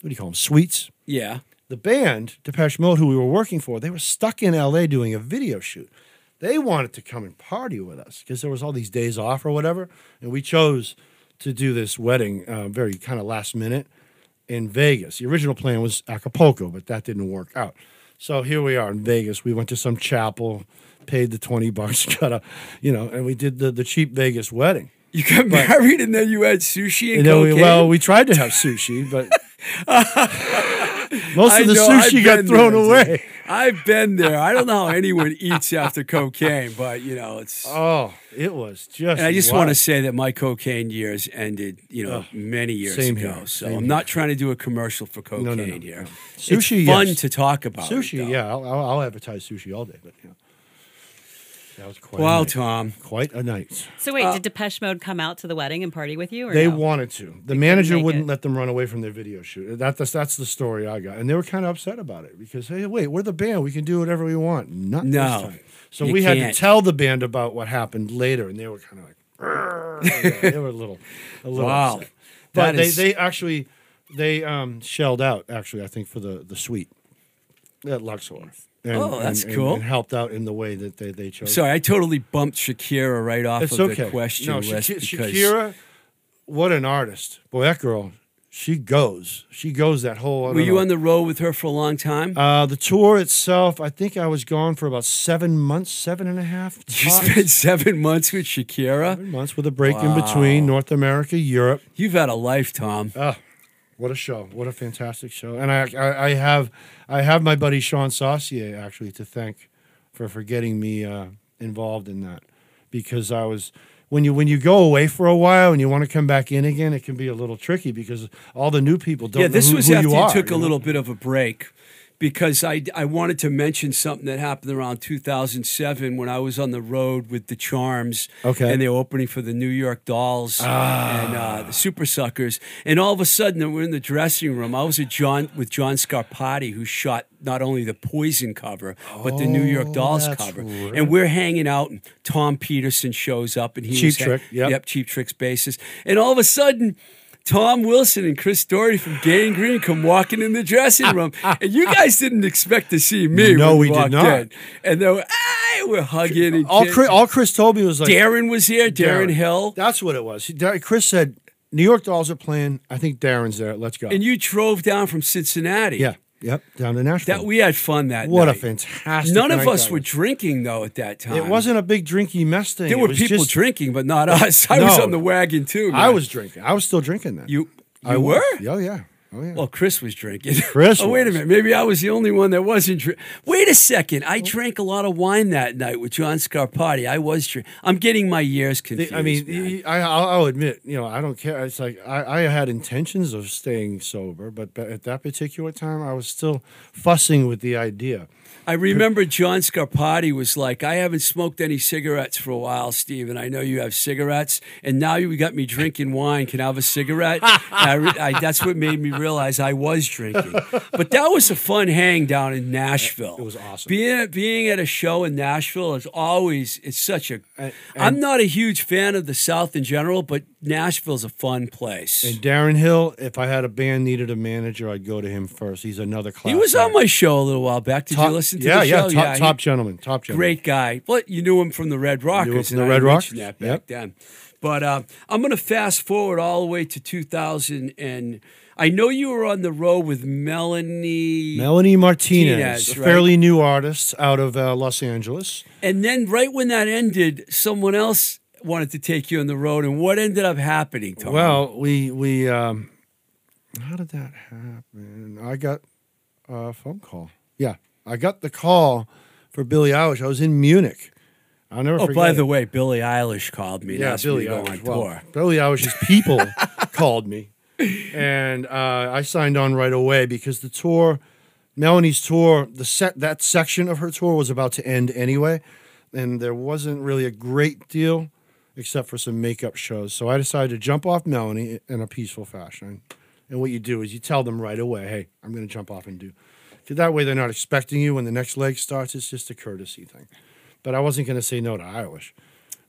What do you call them? Suites. yeah. the band Depeche Mode, who we were working for, they were stuck in L.A. doing a video shoot. They wanted to come and party with us because there was all these days off or whatever, and we chose to do this wedding uh, very kind of last minute in Vegas. The original plan was Acapulco, but that didn't work out. So here we are in Vegas. We went to some chapel, paid the twenty bucks, got a, you know, and we did the the cheap Vegas wedding. You got married and then you had sushi and And then we, well, we tried to have sushi, but most of the know, sushi got thrown there, away. dude. I've been there. I don't know how anyone eats after cocaine, but you know it's. Oh, it was just. and I just wild. want to say that my cocaine years ended, you know, many years same ago. here, So I'm here. not trying to do a commercial for cocaine No, no, no, here. Sushi, it's fun yes. to talk about. sushi. though. yeah, I'll, I'll, I'll advertise sushi all day, but that was quite. Wow, a night. Tom. Quite a night. So wait, did Depeche Mode come out to the wedding and party with you? Or They no? wanted to. The manager wouldn't it. let them run away from their video shoot. That, that's that's the story I got, and they were kind of upset about it because hey, wait, we're the band. We can do whatever we want. Not No, this time. So you we had can't. to tell the band about what happened later, and they were kind of like, "Argh." they were a little, a little Wow. upset. That But they, is- they actually they um, shelled out actually I think for the the suite at Luxor. And, Oh, that's and- cool. And helped out in the way that they, they chose. Sorry, I totally bumped Shakira right off it's of okay. the question no, list Shaki- because Shakira, what an artist! Boy, that girl, she goes. She goes that whole. Were you know. on the road with her for a long time? Uh, the tour itself, I think I was gone for about seven months, seven and a half. you spent seven months with Shakira. Seven months with a break in between North America, Europe. You've had a life, Tom. Ah, what a show! What a fantastic show! And I, I, I have, I have my buddy Sean Saucier actually to thank for for getting me uh, involved in that because I was when you when you go away for a while and you want to come back in again, it can be a little tricky because all the new people don't. yeah, know this who, was who after you, you, are, took a know? little bit of a break because I, I wanted to mention something that happened around 2007 when I was on the road with the Charms. Okay. And they were opening for the New York Dolls and uh, the Supersuckers. And all of a sudden, we're in the dressing room. I was with John, with John Scarpati, who shot not only the Poison cover, but the New York Dolls Oh, cover. right. And we're hanging out, and Tom Petersson shows up, and he Cheap Trick, yep. yep, Cheap Tricks bassist. And all of a sudden, Tom Wilson and Chris Doherty from Gang Green come walking in the dressing room, and you guys didn't expect to see me. No, we did not. in. And they were, ah, we're hugging. And All. Chris, all Chris told me was like Darren was here, Darren, Hill, That's what it was. Chris said, "New York Dolls are playing. I think Darren's there. Let's go." and you drove down from Cincinnati. yeah, yep, down to Nashville. that we had fun that what night. a fantastic! None of us were drinking though at that time. It wasn't a big drinky mess thing. There were people just- drinking, but not us. I was on the wagon too. I was drinking. I was still drinking then. You, you I were? was. Oh yeah. Oh yeah. Well, Chris was drinking. Chris oh, wait a minute. Maybe I was the only one that wasn't drinking. Wait a second. I drank a lot of wine that night with John Scarpati. I was drinking. I'm getting my years confused. I mean, man. I, I'll, I'll admit, you know, I don't care. It's like I, I had intentions of staying sober, but at that particular time, I was still fussing with the idea. I remember John Scarpati was like, I haven't smoked any cigarettes for a while, Steve, and I know you have cigarettes, and now you got me drinking wine. Can I have a cigarette? I re- I, that's what made me realize I was drinking. But that was a fun hang down in Nashville. It was awesome. Being being at a show in Nashville is always it's such a. Am not a huge fan of the South in general, but Nashville's a fun place. And Darren Hill, if I had a band needed a manager, I'd go to him first. He's another class. he was on my show a little while back. Did top, you listen to yeah, the yeah, show? top, he- top gentleman, top gentleman. great guy. But you knew him from the Red Rockers. from the Red Rockers, That back yep. then. But uh, I'm going to fast forward all the way to 2000, and I know you were on the road with Melanie. Melanie Martinez, Martinez, a right? fairly new artist out of uh, Los Angeles. and then right when that ended, someone else wanted to take you on the road. And what ended up happening, Tom? Well, we we um, how did that happen? I got a phone call. Yeah, I got the call for Billie Eilish. I was in Munich. I'll never oh, forget. by it. the way, Billie Eilish called me. yeah, me Billie to go Eilish. on Well, tour. Billie Eilish's people called me, and uh, I signed on right away because the tour, Melanie's tour, the set that section of her tour was about to end anyway, and there wasn't really a great deal except for some makeup shows. So I decided to jump off Melanie in a peaceful fashion. And what you do is you tell them right away, "Hey, I'm going to jump off and do." 'Cause that way they're not expecting you when the next leg starts. It's just a courtesy thing. But I wasn't going to say no to Eilish.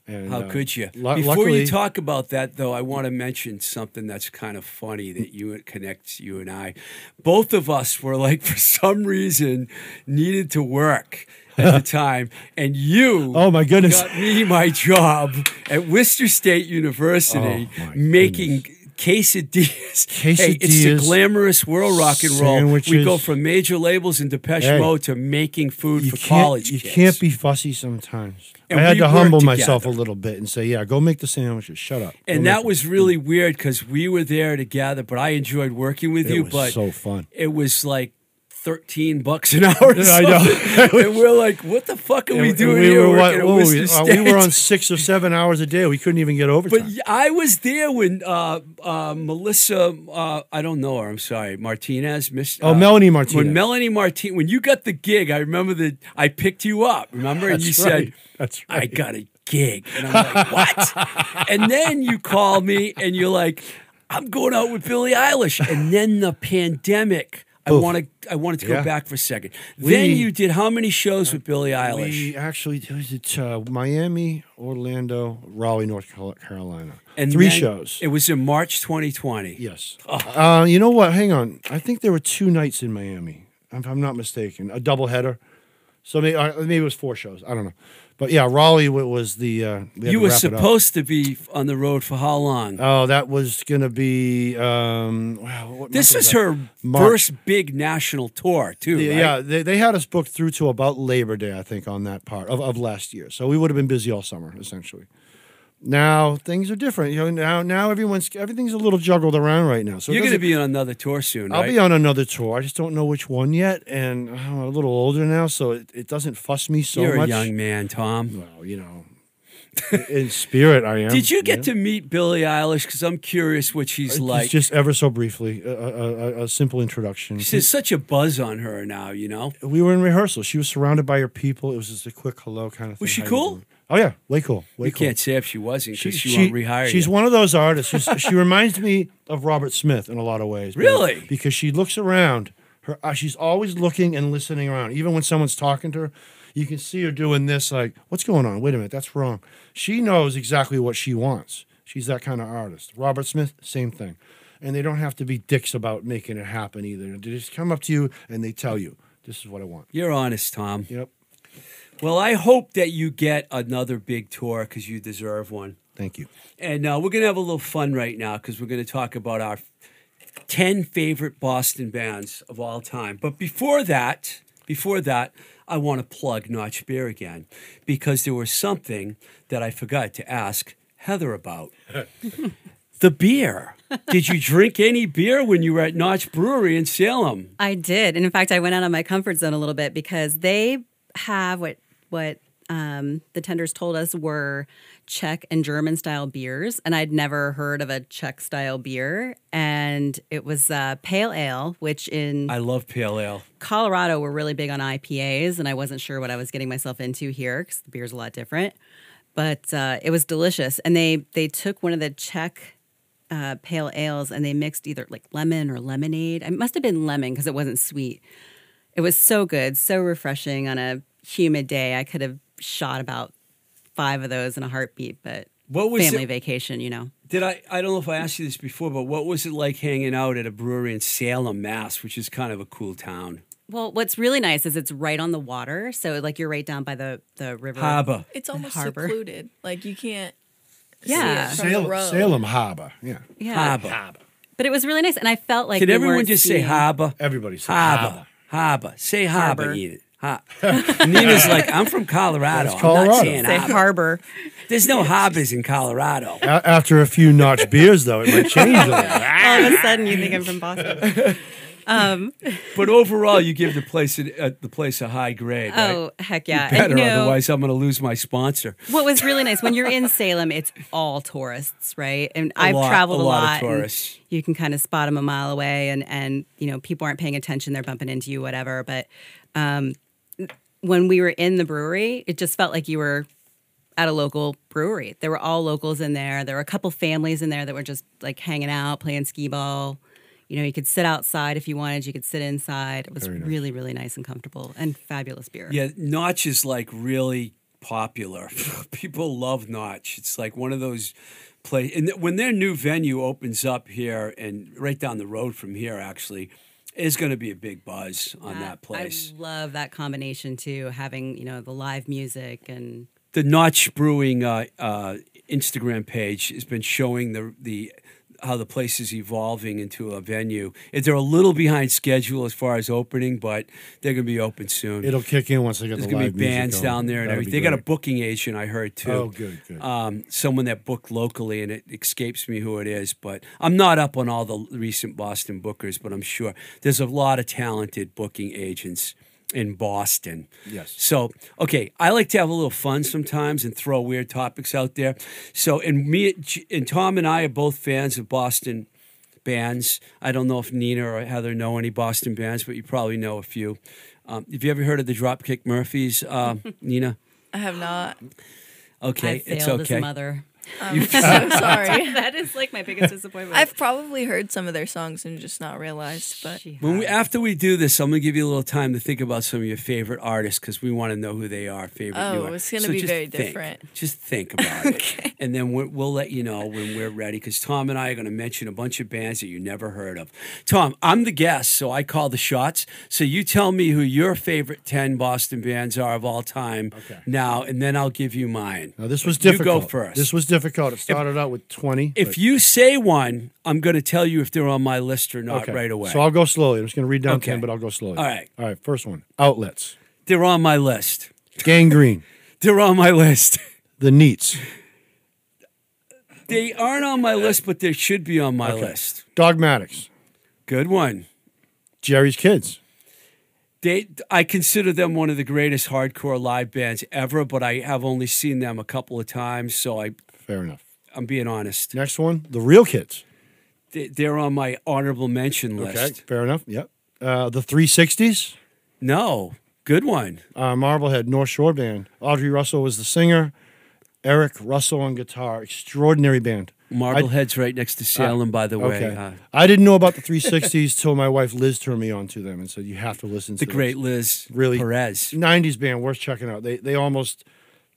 And, How uh, could you? lu- Before luckily- you talk about that, though, I want to mention something that's kind of funny that you connects you and I. Both of us were like, for some reason, needed to work at the time, and you. Oh, my goodness. Got me my job at Worcester State University, Oh, making. Quesadillas. Hey, it's the glamorous world rock and roll. We go from major labels in Depeche Hey, Mode to making food for college you kids. can't be fussy sometimes. And I had to humble myself a little bit and say, "Yeah, go make the sandwiches. Shut up." And make that them." was really weird because we were there together, but I enjoyed working with It you. was but so fun. it was like thirteen bucks an hour. Yeah, I know. and we're like, "What the fuck are we doing we here?" were, what, we, uh, we were on six or seven hours a day. We couldn't even get overtime. But I was there when uh, uh, Melissa, uh, I don't know her. I'm sorry, Martinez. Miss, Oh, uh, Melanie Martinez. When Melanie Martinez, when you got the gig, I remember that I picked you up. Remember, and That's you right. said, That's right. I got a gig. And I'm like, what? and then you call me and you're like, I'm going out with Billie Eilish. And then the pandemic. I want to. I wanted to go Yeah. back for a second. then We- you did how many shows with Billie Eilish? we actually did uh, Miami, Orlando, Raleigh, North Carol- Carolina. and Three then shows. It was in March 2020. Yes. Uh, you know what? Hang on. I think there were two nights in Miami, if I'm not mistaken, a double header. So maybe, uh, maybe it was four shows. I don't know. But yeah, Raleigh was the. Uh, we You were wrap it up. supposed to be on the road for how long? Oh, that was going to be. Um, wow, this is her March. first big national tour, too. Yeah, right? yeah, they, they had us booked through to about Labor Day, I think, on that part of, of last year. So we would have been busy all summer, essentially. Now things are different. You know, now now everyone's everything's a little juggled around right now. So You're going to be on another tour soon, I'll right? be on another tour. I just don't know which one yet, and I'm a little older now, so it, it doesn't fuss me so You're much. a young man, Tom. Well, you know, in spirit, I am. Did you get yeah. to meet Billie Eilish? Because I'm curious what uh, she's Just- like. just ever so briefly, a, a, a, a simple introduction. There's such a buzz on her now, you know? we were in rehearsal. She was surrounded by her people. It was just a quick hello kind of thing. Was she How cool? Oh yeah, way cool. Way We cool. can't say if she wasn't She, because she, she- won't rehire she's you. one of those artists. She reminds me of Robert Smith in a lot of ways. Really? Because she looks around. Her, uh, she's always looking and listening around. Even when someone's talking to her, you can see her doing this. Like, what's going on? Wait a minute, that's wrong. She knows exactly what she wants. She's that kind of artist. Robert Smith, same thing. And they don't have to be dicks about making it happen either. They just come up to you and they tell you, "This is what I want." You're honest, Tom. Yep. Well, I hope that you get another big tour because you deserve one. Thank you. And uh, we're going to have a little fun right now because we're going to talk about our 10 favorite Boston bands of all time. But before that, before that, I want to plug Notch Beer again because there was something that I forgot to ask Heather about. the beer. Did you drink any beer when you were at Notch Brewery in Salem? I did, and in fact, I went out of my comfort zone a little bit because they have what what um, the tenders told us were Czech and German style beers, and I'd never heard of a Czech style beer, and it was uh, pale ale, which in I love pale ale. Colorado we're really big on IPAs, and I wasn't sure what I was getting myself into here because the beer's a lot different. But uh, it was delicious, and they they took one of the Czech uh, pale ales and they mixed either like lemon or lemonade. It must have been lemon because it wasn't sweet. It was so good, so refreshing on a humid day. I could have shot about five of those in a heartbeat, but What was family it- vacation, you know. Did I? I don't know if I asked you this before, but what was it like hanging out at a brewery in Salem, Mass, which is kind of a cool town? Well, what's really nice is it's right on the water, so like you're right down by the the river. Harbor. It's almost harbor. secluded. Like you can't. Yeah. See it from the Salem, road. Salem Harbor. Yeah. Yeah, Harbor. but it was really nice, and I felt like Can we everyone weren't just say harbor? Everybody says Harbor. Harbor. Say harbor, Harbor. Enid. Ha- Nina's like, I'm from Colorado. That's I'm not saying Say harbor. harbor. There's no hobbies in Colorado. A- after a few notch beers, though, it might change a little. All of a sudden, you think I'm from Boston. But overall, you give the place a, uh, the place a high grade. right? Oh heck yeah! And, Better, you know, otherwise I'm going to lose my sponsor. What was really nice when you're in Salem, it's all tourists, right? And A I've lot- traveled a a, lot of lot. tourists. You can kind of spot them a mile away, and and you know people aren't paying attention; they're bumping into you, whatever. But um, when we were in the brewery, it just felt like you were at a local brewery. There were all locals in there. There were a couple families in there that were just like hanging out, playing skee ball. You know, you could sit outside if you wanted. You could sit inside. It was nice. really, really nice and comfortable, and fabulous beer. Yeah, Notch is like really popular. People love Notch. It's like one of those places. And when their new venue opens up here and right down the road from here, actually, is going to be a big buzz on that place. I love that combination too, having you know the live music and the Notch Brewing uh, uh, Instagram page has been showing the the how the place is evolving into a venue. They're a little behind schedule as far as opening, but they're going to be open soon. It'll kick in once they get There's the going to live be bands going. down there and everything. They got a booking agent, I heard too. Oh, good, good. Um, someone that booked locally, and it escapes me who it is. But I'm not up on all the recent Boston bookers, but I'm sure there's a lot of talented booking agents in Boston. Yes. So, okay, I like to have a little fun sometimes and throw weird topics out there. So, and me and Tom and I are both fans of Boston bands. I don't know if Nina or Heather know any Boston bands, but you probably know a few. Um, have you ever heard of the Dropkick Murphys, uh, Nina? I have not. Okay, I it's failed okay. as a mother. Um, I'm so sorry. that is like my biggest disappointment. I've probably heard some of their songs and just not realized, but When we, after we do this, I'm gonna give you a little time to think about some of your favorite artists because we want to know who they are. Favorite. Oh, new art- it's gonna be very think. different. Just think about it, and then we'll, we'll let you know when we're ready. Because Tom and I are gonna mention a bunch of bands that you never heard of. Tom, I'm the guest, so I call the shots. So you tell me who your favorite ten Boston bands are of all time Okay. now, and then I'll give you mine. Now this was difficult. You difficult. go first. This was difficult. It started out with twenty. If but- you say one, I'm going to tell you if they're on my list or not okay. right away. So I'll go slowly. I'm just going to read down Okay. ten, but I'll go slowly. All right. All right. First one. Outlets. they're on my list. Gang Green. They're on my list. the Neats. They aren't on my list, but they should be on my Okay. list. Dogmatics. Good one. Jerry's Kids. They, I consider them one of the greatest hardcore live bands ever, but I have only seen them a couple of times, so I, Fair enough. I'm being honest. Next one. The Real Kids. They, they're on my honorable mention Okay. list. Fair enough. Yep. Uh, the 360s. No, good one. Uh, Marblehead North Shore Band. Audrey Russell was the singer. Eric Russell on guitar. Extraordinary band. Marblehead's right next to Salem, by the way. Okay. Uh, I didn't know about the 360s till my wife Liz turned me on to them and said you have to listen to the to great. Liz Really- Perez. 90s band worth checking out. They they almost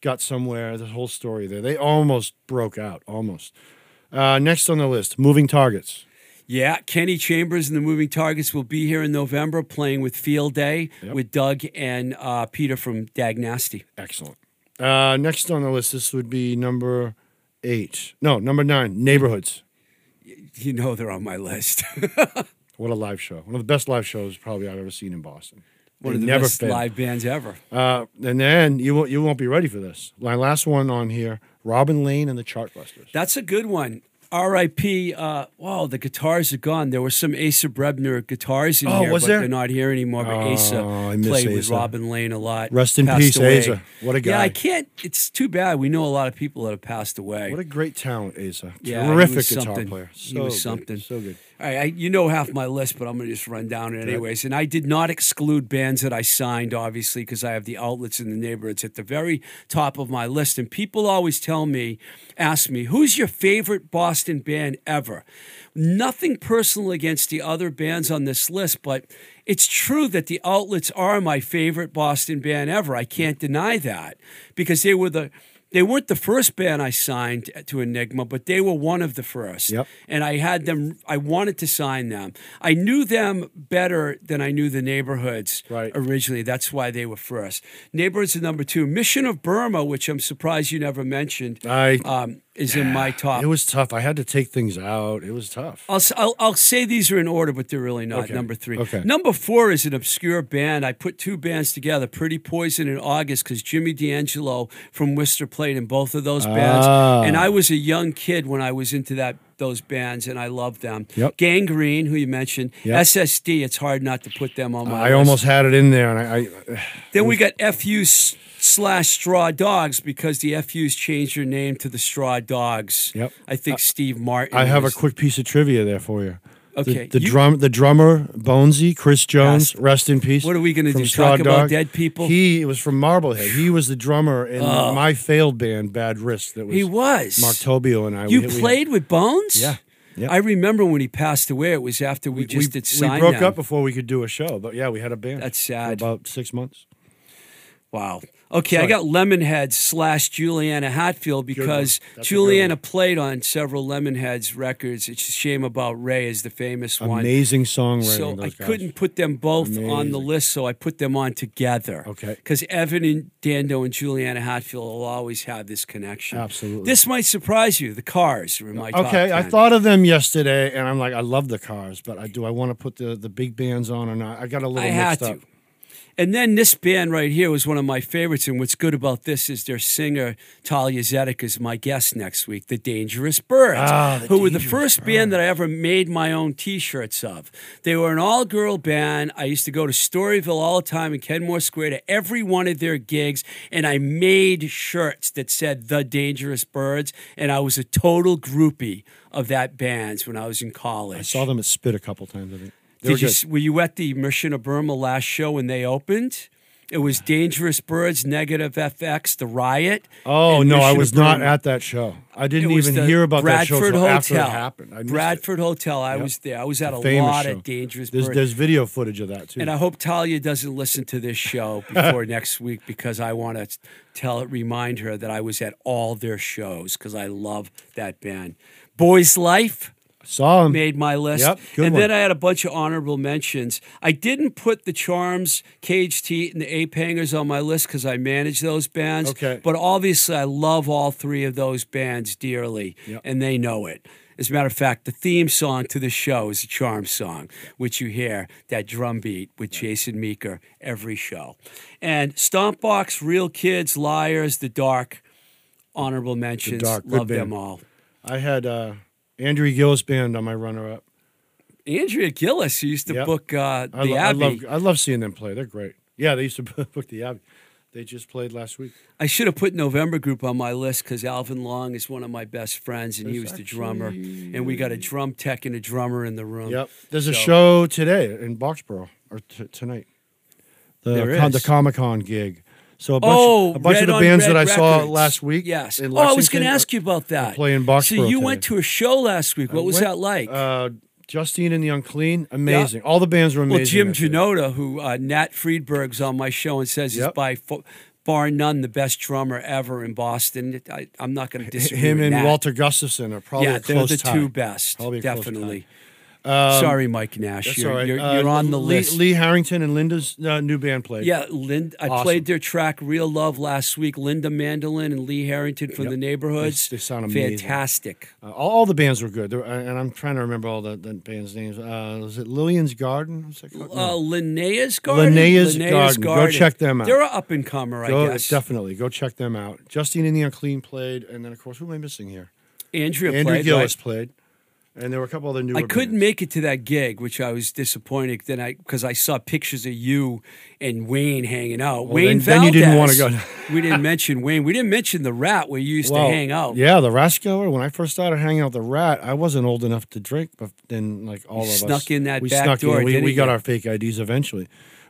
got somewhere. The whole story there. They almost broke out. Almost. Uh, next on the list, Moving Targets. Yeah, Kenny Chambers and the Moving Targets will be here in November playing with Field Day Yep. with Doug and uh, Peter from Dag Nasty. Excellent. Uh, next on the list, this would be number eight. No, number nine, Neighborhoods. You know they're on my list. What a live show! One of the best live shows probably I've ever seen in Boston. One They of the never best fail. live bands ever. Uh, and then you won't you won't be ready for this. My last one on here, Robin Lane and the Chartbusters. That's a good one. R.I.P. Uh, wow, the guitars are gone. There were some Asa Brebner guitars in Oh, here, was but there? they're not here anymore. But Oh, Asa played with Robin Lane a lot. Rest in peace, away. Asa. What a guy. Yeah, I can't. It's too bad. We know a lot of people that have passed away. What a great talent, Asa. Yeah, Terrific was guitar something. player. He So was good. something. So good. All right, I, you know half my list, but I'm going to just run down it anyways. And I did not exclude bands that I signed, obviously, because I have the outlets in the neighborhoods at the very top of my list. And people always tell me, ask me, who's your favorite Boston band ever? Nothing personal against the other bands on this list, but it's true that the outlets are my favorite Boston band ever. I can't deny that because they were the. They weren't the first band I signed to Enigma, but they were one of the first Yep. and I had them. I wanted to sign them. I knew them better than I knew the neighborhoods Right. originally. That's why they were first. Neighborhoods are number two. Mission of Burma, which I'm surprised you never mentioned, I um, is in my top. it was tough. I had to take things out. It was tough. I'll, I'll, I'll say these are in order, but they're really not. Okay. Number three. Okay. Number four is an obscure band. I put two bands together, Pretty Poison in August, because Jimmy D'Angelo from Worcester played in both of those bands. Ah. And I was a young kid when I was into that those bands, and I loved them. Yep. Gang Green, who you mentioned. Yep. SSD, it's hard not to put them on my I list. almost had it in there, and I, I Then we got FU's slash Straw Dogs because the FU's changed their name to the Straw Dogs. Yep. I think Steve Martin. I have a quick piece of trivia there for you. The- Okay, The, you- drum, the drummer, Bonesy, Chris Jones, Yes. rest in peace. What are we gonna do, Straw talk about dead people? He was from Marblehead. He was the drummer in my failed band, Bad Risk. That was. He was. Mark Tobio and I. You we- we- played with Bones? Yeah. Yep. I remember when he passed away. It was after we, we, just we, did sign we broke up before we could do a show, but yeah, we had a band. That's sad. about six months. Wow. Okay, I got Lemonheads slash Juliana Hatfield because That's a good Juliana played on several Lemonheads records. It's a shame about Ray is the famous one. Amazing songwriting. So I guys. couldn't put them both on the list, so I put them on together. Okay. Because Evan and Dando and Juliana Hatfield will always have this connection. Absolutely. This might surprise you. The Cars are in my Okay, I thought of them yesterday, and I'm like, I love the cars, but I, do I want to put the, the big bands on or not? I got a little I had mixed to. And then this band right here was one of my favorites. And what's good about this is their singer, Talia Zedek, is my guest next week, The Dangerous Birds, Ah, The who were the first band that I ever made my own t shirts of. They were an all girl band. I used to go to Storyville all the time in Kenmore Square to every one of their gigs. And I made shirts that said The Dangerous Birds. And I was a total groupie of that band when I was in college. I saw them at Spit a couple times. I think. They were Did you, good. were you at the Mission of Burma last show when they opened? It was Dangerous Birds, Negative FX, The Riot. Oh no, I was not at that show. I didn't even hear about Bradford that show Hotel. after it happened. I missed it. Bradford Hotel. I Yep. was there. I was at a lot show. of Dangerous There's, Birds. there's video footage of that too. And I hope Talia doesn't listen to this show before next week because I want to tell remind her that I was at all their shows because I love that band. Boys Life Saw him. made my list. Yep, and one. then I had a bunch of honorable mentions. I didn't put the Charms, Cage Teat, and the Ape Hangers on my list because I manage those bands. Okay. But obviously, I love all three of those bands dearly, Yep. and they know it. As a matter of fact, the theme song to the show is a Charm song, which you hear that drum beat with Jason Meeker every show. And Stompbox, Real Kids, Liars, The Dark, honorable mentions. Dark, good love them all. I had uh, Andrew Gillis band on my runner-up. Andrea Gillis used to Yep. book uh, the I, lo- I Abbey. love I love seeing them play. They're great. Yeah, they used to book the Abbey. They just played last week. I should have put November Group on my list because Alvin Long is one of my best friends, and he There's was the drummer. And we got a drum tech and a drummer in the room. Yep. There's a show today in Boxborough or t- tonight. The There con- the. Comic Con gig. So a bunch, Oh, a bunch of the bands that I saw last week. Yes. in Oh, I was going to ask you about that. playing So you today. went to a show last week. What I was went- that like? Uh, Justine and the Unclean, amazing. All the bands were amazing. well. Jim. Janota, who uh, Nat Friedberg's on my show and says is Yep. by fo- bar none the best drummer ever in Boston. I, I'm not going to disagree. With him and. Walter Gustafson are probably yeah, they're the two best. Probably a definitely. Sorry, Mike Nash. You're, right. you're, Uh, you're on the Lee, list. Lee Harrington and Linda's uh, new band played. Yeah, Lind, I Awesome. played their track "Real Love" last week. Linda Mandolin and Lee Harrington from Yep. the neighborhoods. They- they sound amazing. Fantastic. Uh, all, all the bands were good, There- and I'm trying to remember all the, the bands' names. Uh, was it Lillian's Garden? What's that called? Uh, No. Linnea's Garden. Linnea's Garden. Go check them out. They're an up and comer, I Go, guess. definitely go check them out. Justine and the Unclean played, and then of course who am I missing here? Andrea Andrew played. Gillis right? played, and there were a couple other new. I couldn't bands. make it to that gig, which I was disappointed. Then I because I saw pictures of you and Wayne hanging out. Well, Wayne then- then you didn't wanna go. we didn't mention Wayne. We didn't mention the Rat where you used Well, to hang out. Yeah, the Rasco. When I first started hanging out the Rat, I wasn't old enough to drink, but then like all of us snuck in that we back snuck door, In. We, we got our fake IDs eventually,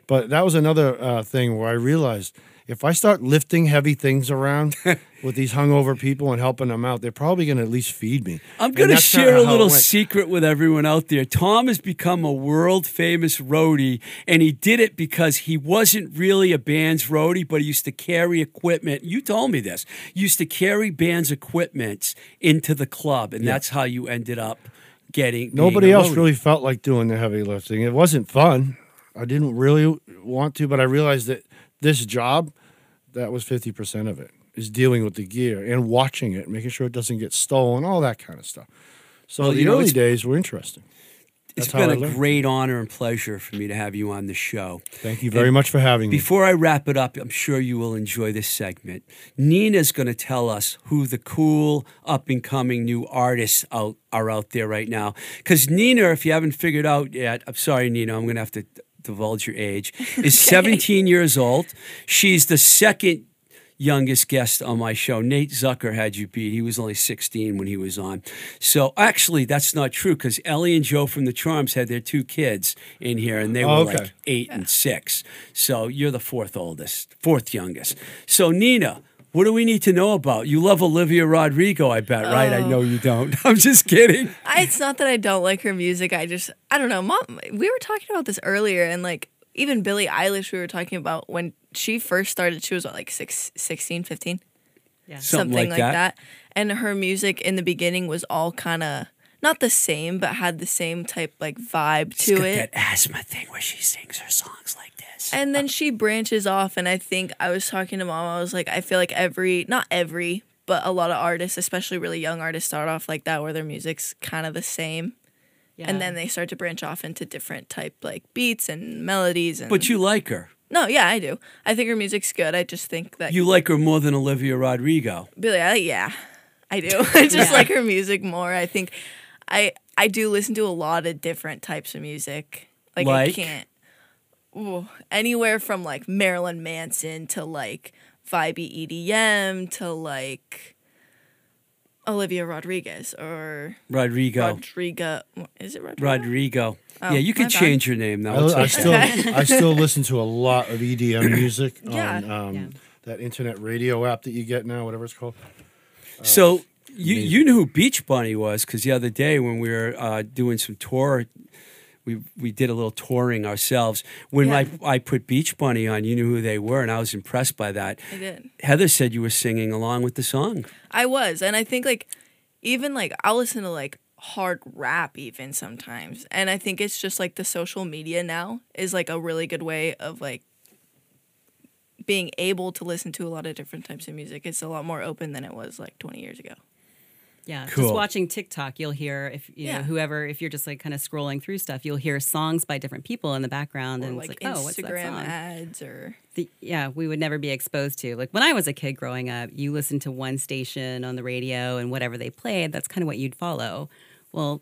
but that was another uh, thing where I realized if I start lifting heavy things around with these hungover people and helping them out, they're probably going to at least feed me. I'm going to share a little secret with everyone out there. Tom has become a world famous roadie, and he did it because he wasn't really a band's roadie, but he used to carry equipment. You told me this. You used to carry band's equipment into the club, and that's how you ended up getting. Nobody else roadie. really felt like doing the heavy lifting. It wasn't fun. I didn't really want to, but I realized that this job, that was 50% of it, is dealing with the gear and watching it, making sure it doesn't get stolen, all that kind of stuff. So Well, the you know, early days were interesting. It's That's how been a learned. great honor and pleasure for me to have you on the show. Thank you very much for having me. Before I wrap it up, I'm sure you will enjoy this segment. Nina's going to tell us who the cool, up and coming new artists out, are out there right now. Because Nina, if you haven't figured out yet, I'm sorry, Nina, I'm going to have to divulge your age, is 17 years old. She's the second youngest guest on my show. Nate Zucker had you beat. He was only 16 when he was on. So actually, that's not true because Ellie and Joe from the Charms had their two kids in here, and they were Oh, okay. like eight and six. So you're the fourth oldest, fourth youngest. So Nina. What do we need to know about? You love Olivia Rodrigo, I bet, right? I know you don't. I'm just kidding. I, it's not that I don't like her music. I just, I don't know. Mom, we were talking about this earlier, and like even Billie Eilish, we were talking about when she first started, she was what, like six, 16, 15? Yeah. Something like that. And her music in the beginning was all kind of not the same, but had the same type like vibe She's to got it. that asthma thing where she sings her songs like this. And then she branches off, and I think I was talking to mom. I was like, I feel like every, not every, but a lot of artists, especially really young artists, start off like that, where their music's kind of the same, Yeah. and then they start to branch off into different type like beats and melodies. And But you like her. no, yeah, I do. I think her music's good. I just think that You like her more than Olivia Rodrigo. Billie, I, yeah, I do. I just like her music more. I think I I do listen to a lot of different types of music. Like, I Like? can't ooh, anywhere from like Marilyn Manson to like vibey EDM to like Olivia Rodriguez or Rodrigo. Rodrigo. Is it Rodrigo? Rodrigo. Oh, yeah, you my can change your name now. It's I, I okay. still I still listen to a lot of EDM music Yeah. on um, Yeah. that internet radio app that you get now, whatever it's called. So you you knew who Beach Bunny was because the other day when we were uh, doing some tour, we we did a little touring ourselves. When Yeah. I I put Beach Bunny on, you knew who they were, and I was impressed by that. I did. Heather said you were singing along with the song. I was, and I think like even like I'll listen to like hard rap even sometimes, and I think it's just like the social media now is like a really good way of like being able to listen to a lot of different types of music. It's a lot more open than it was like 20 years ago. Yeah, Cool. just watching TikTok, you'll hear if you know whoever if you're just like kind of scrolling through stuff, you'll hear songs by different people in the background, Or and like it's like, oh, what's that song? ads or The, yeah, we would never be exposed to. Like when I was a kid growing up, you listened to one station on the radio, and whatever they played, that's kind of what you'd follow. Well,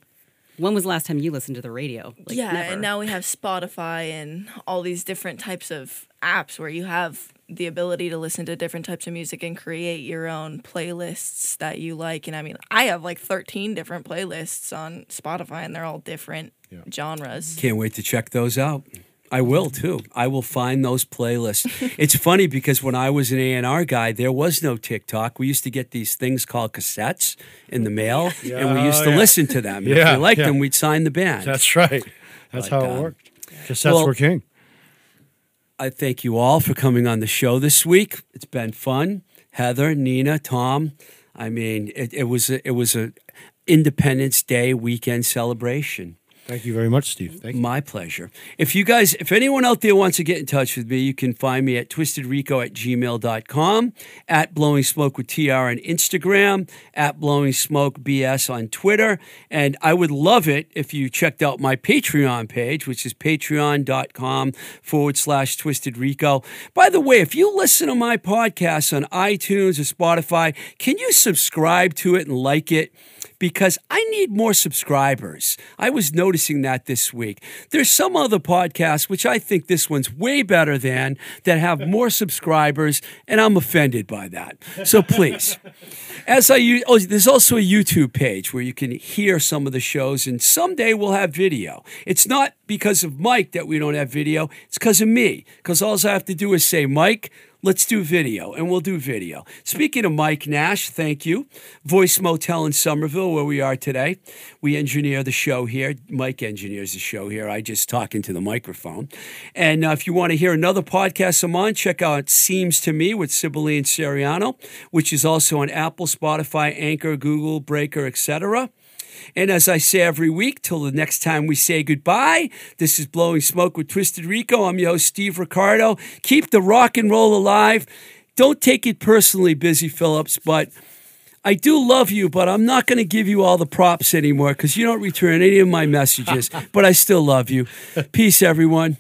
when was the last time you listened to the radio? Like, yeah, never. and now we have Spotify and all these different types of apps where you have the ability to listen to different types of music and create your own playlists that you like. And I mean, I have like 13 different playlists on Spotify and they're all different genres. Can't wait to check those out. I will too. I will find those playlists. it's funny because when I was an A&R guy, there was no TikTok. We used to get these things called cassettes in the mail, and we used to yeah. listen to them. if Yeah, we liked yeah. them, we'd sign the band. That's right. That's But, how um, it worked. Cassettes well- were king. I thank you all for coming on the show this week. It's been fun. Heather, Nina, Tom. I mean, it, it was a, it was a Independence Day weekend celebration. Thank you very much, Steve. Thank you. My pleasure. If you guys, if anyone out there wants to get in touch with me, you can find me at twistedrico at gmail.com, at blowing smoke with TR on Instagram, at blowing smoke BS on Twitter. And I would love it if you checked out my Patreon page, which is patreon.com forward slash twisted rico. By the way, if you listen to my podcast on iTunes or Spotify, can you subscribe to it and like it? because I need more subscribers. I was noticing that this week. There's some other podcasts, which I think this one's way better than, that have more subscribers, and I'm offended by that. So please, as I use, oh, there's also a YouTube page where you can hear some of the shows, and someday we'll have video. It's not because of Mike that we don't have video, it's because of me, because all I have to do is say, Mike, Let's do video, and we'll do video. Speaking of Mike Nash, thank you. Voice Motel in Somerville, where we are today. We engineer the show here. Mike engineers the show here. I just talk into the microphone. And uh, if you want to hear another podcast of mine, check out Seems to Me with Sibylline Seriano, which is also on Apple, Spotify, Anchor, Google, Breaker, etc. And as I say every week, till the next time we say goodbye, this is Blowing Smoke with Twisted Rico. I'm your host, Steve Ricardo. Keep the rock and roll alive. Don't take it personally, Busy Philipps, but I do love you, but I'm not going to give you all the props anymore because you don't return any of my messages, but I still love you. Peace, everyone.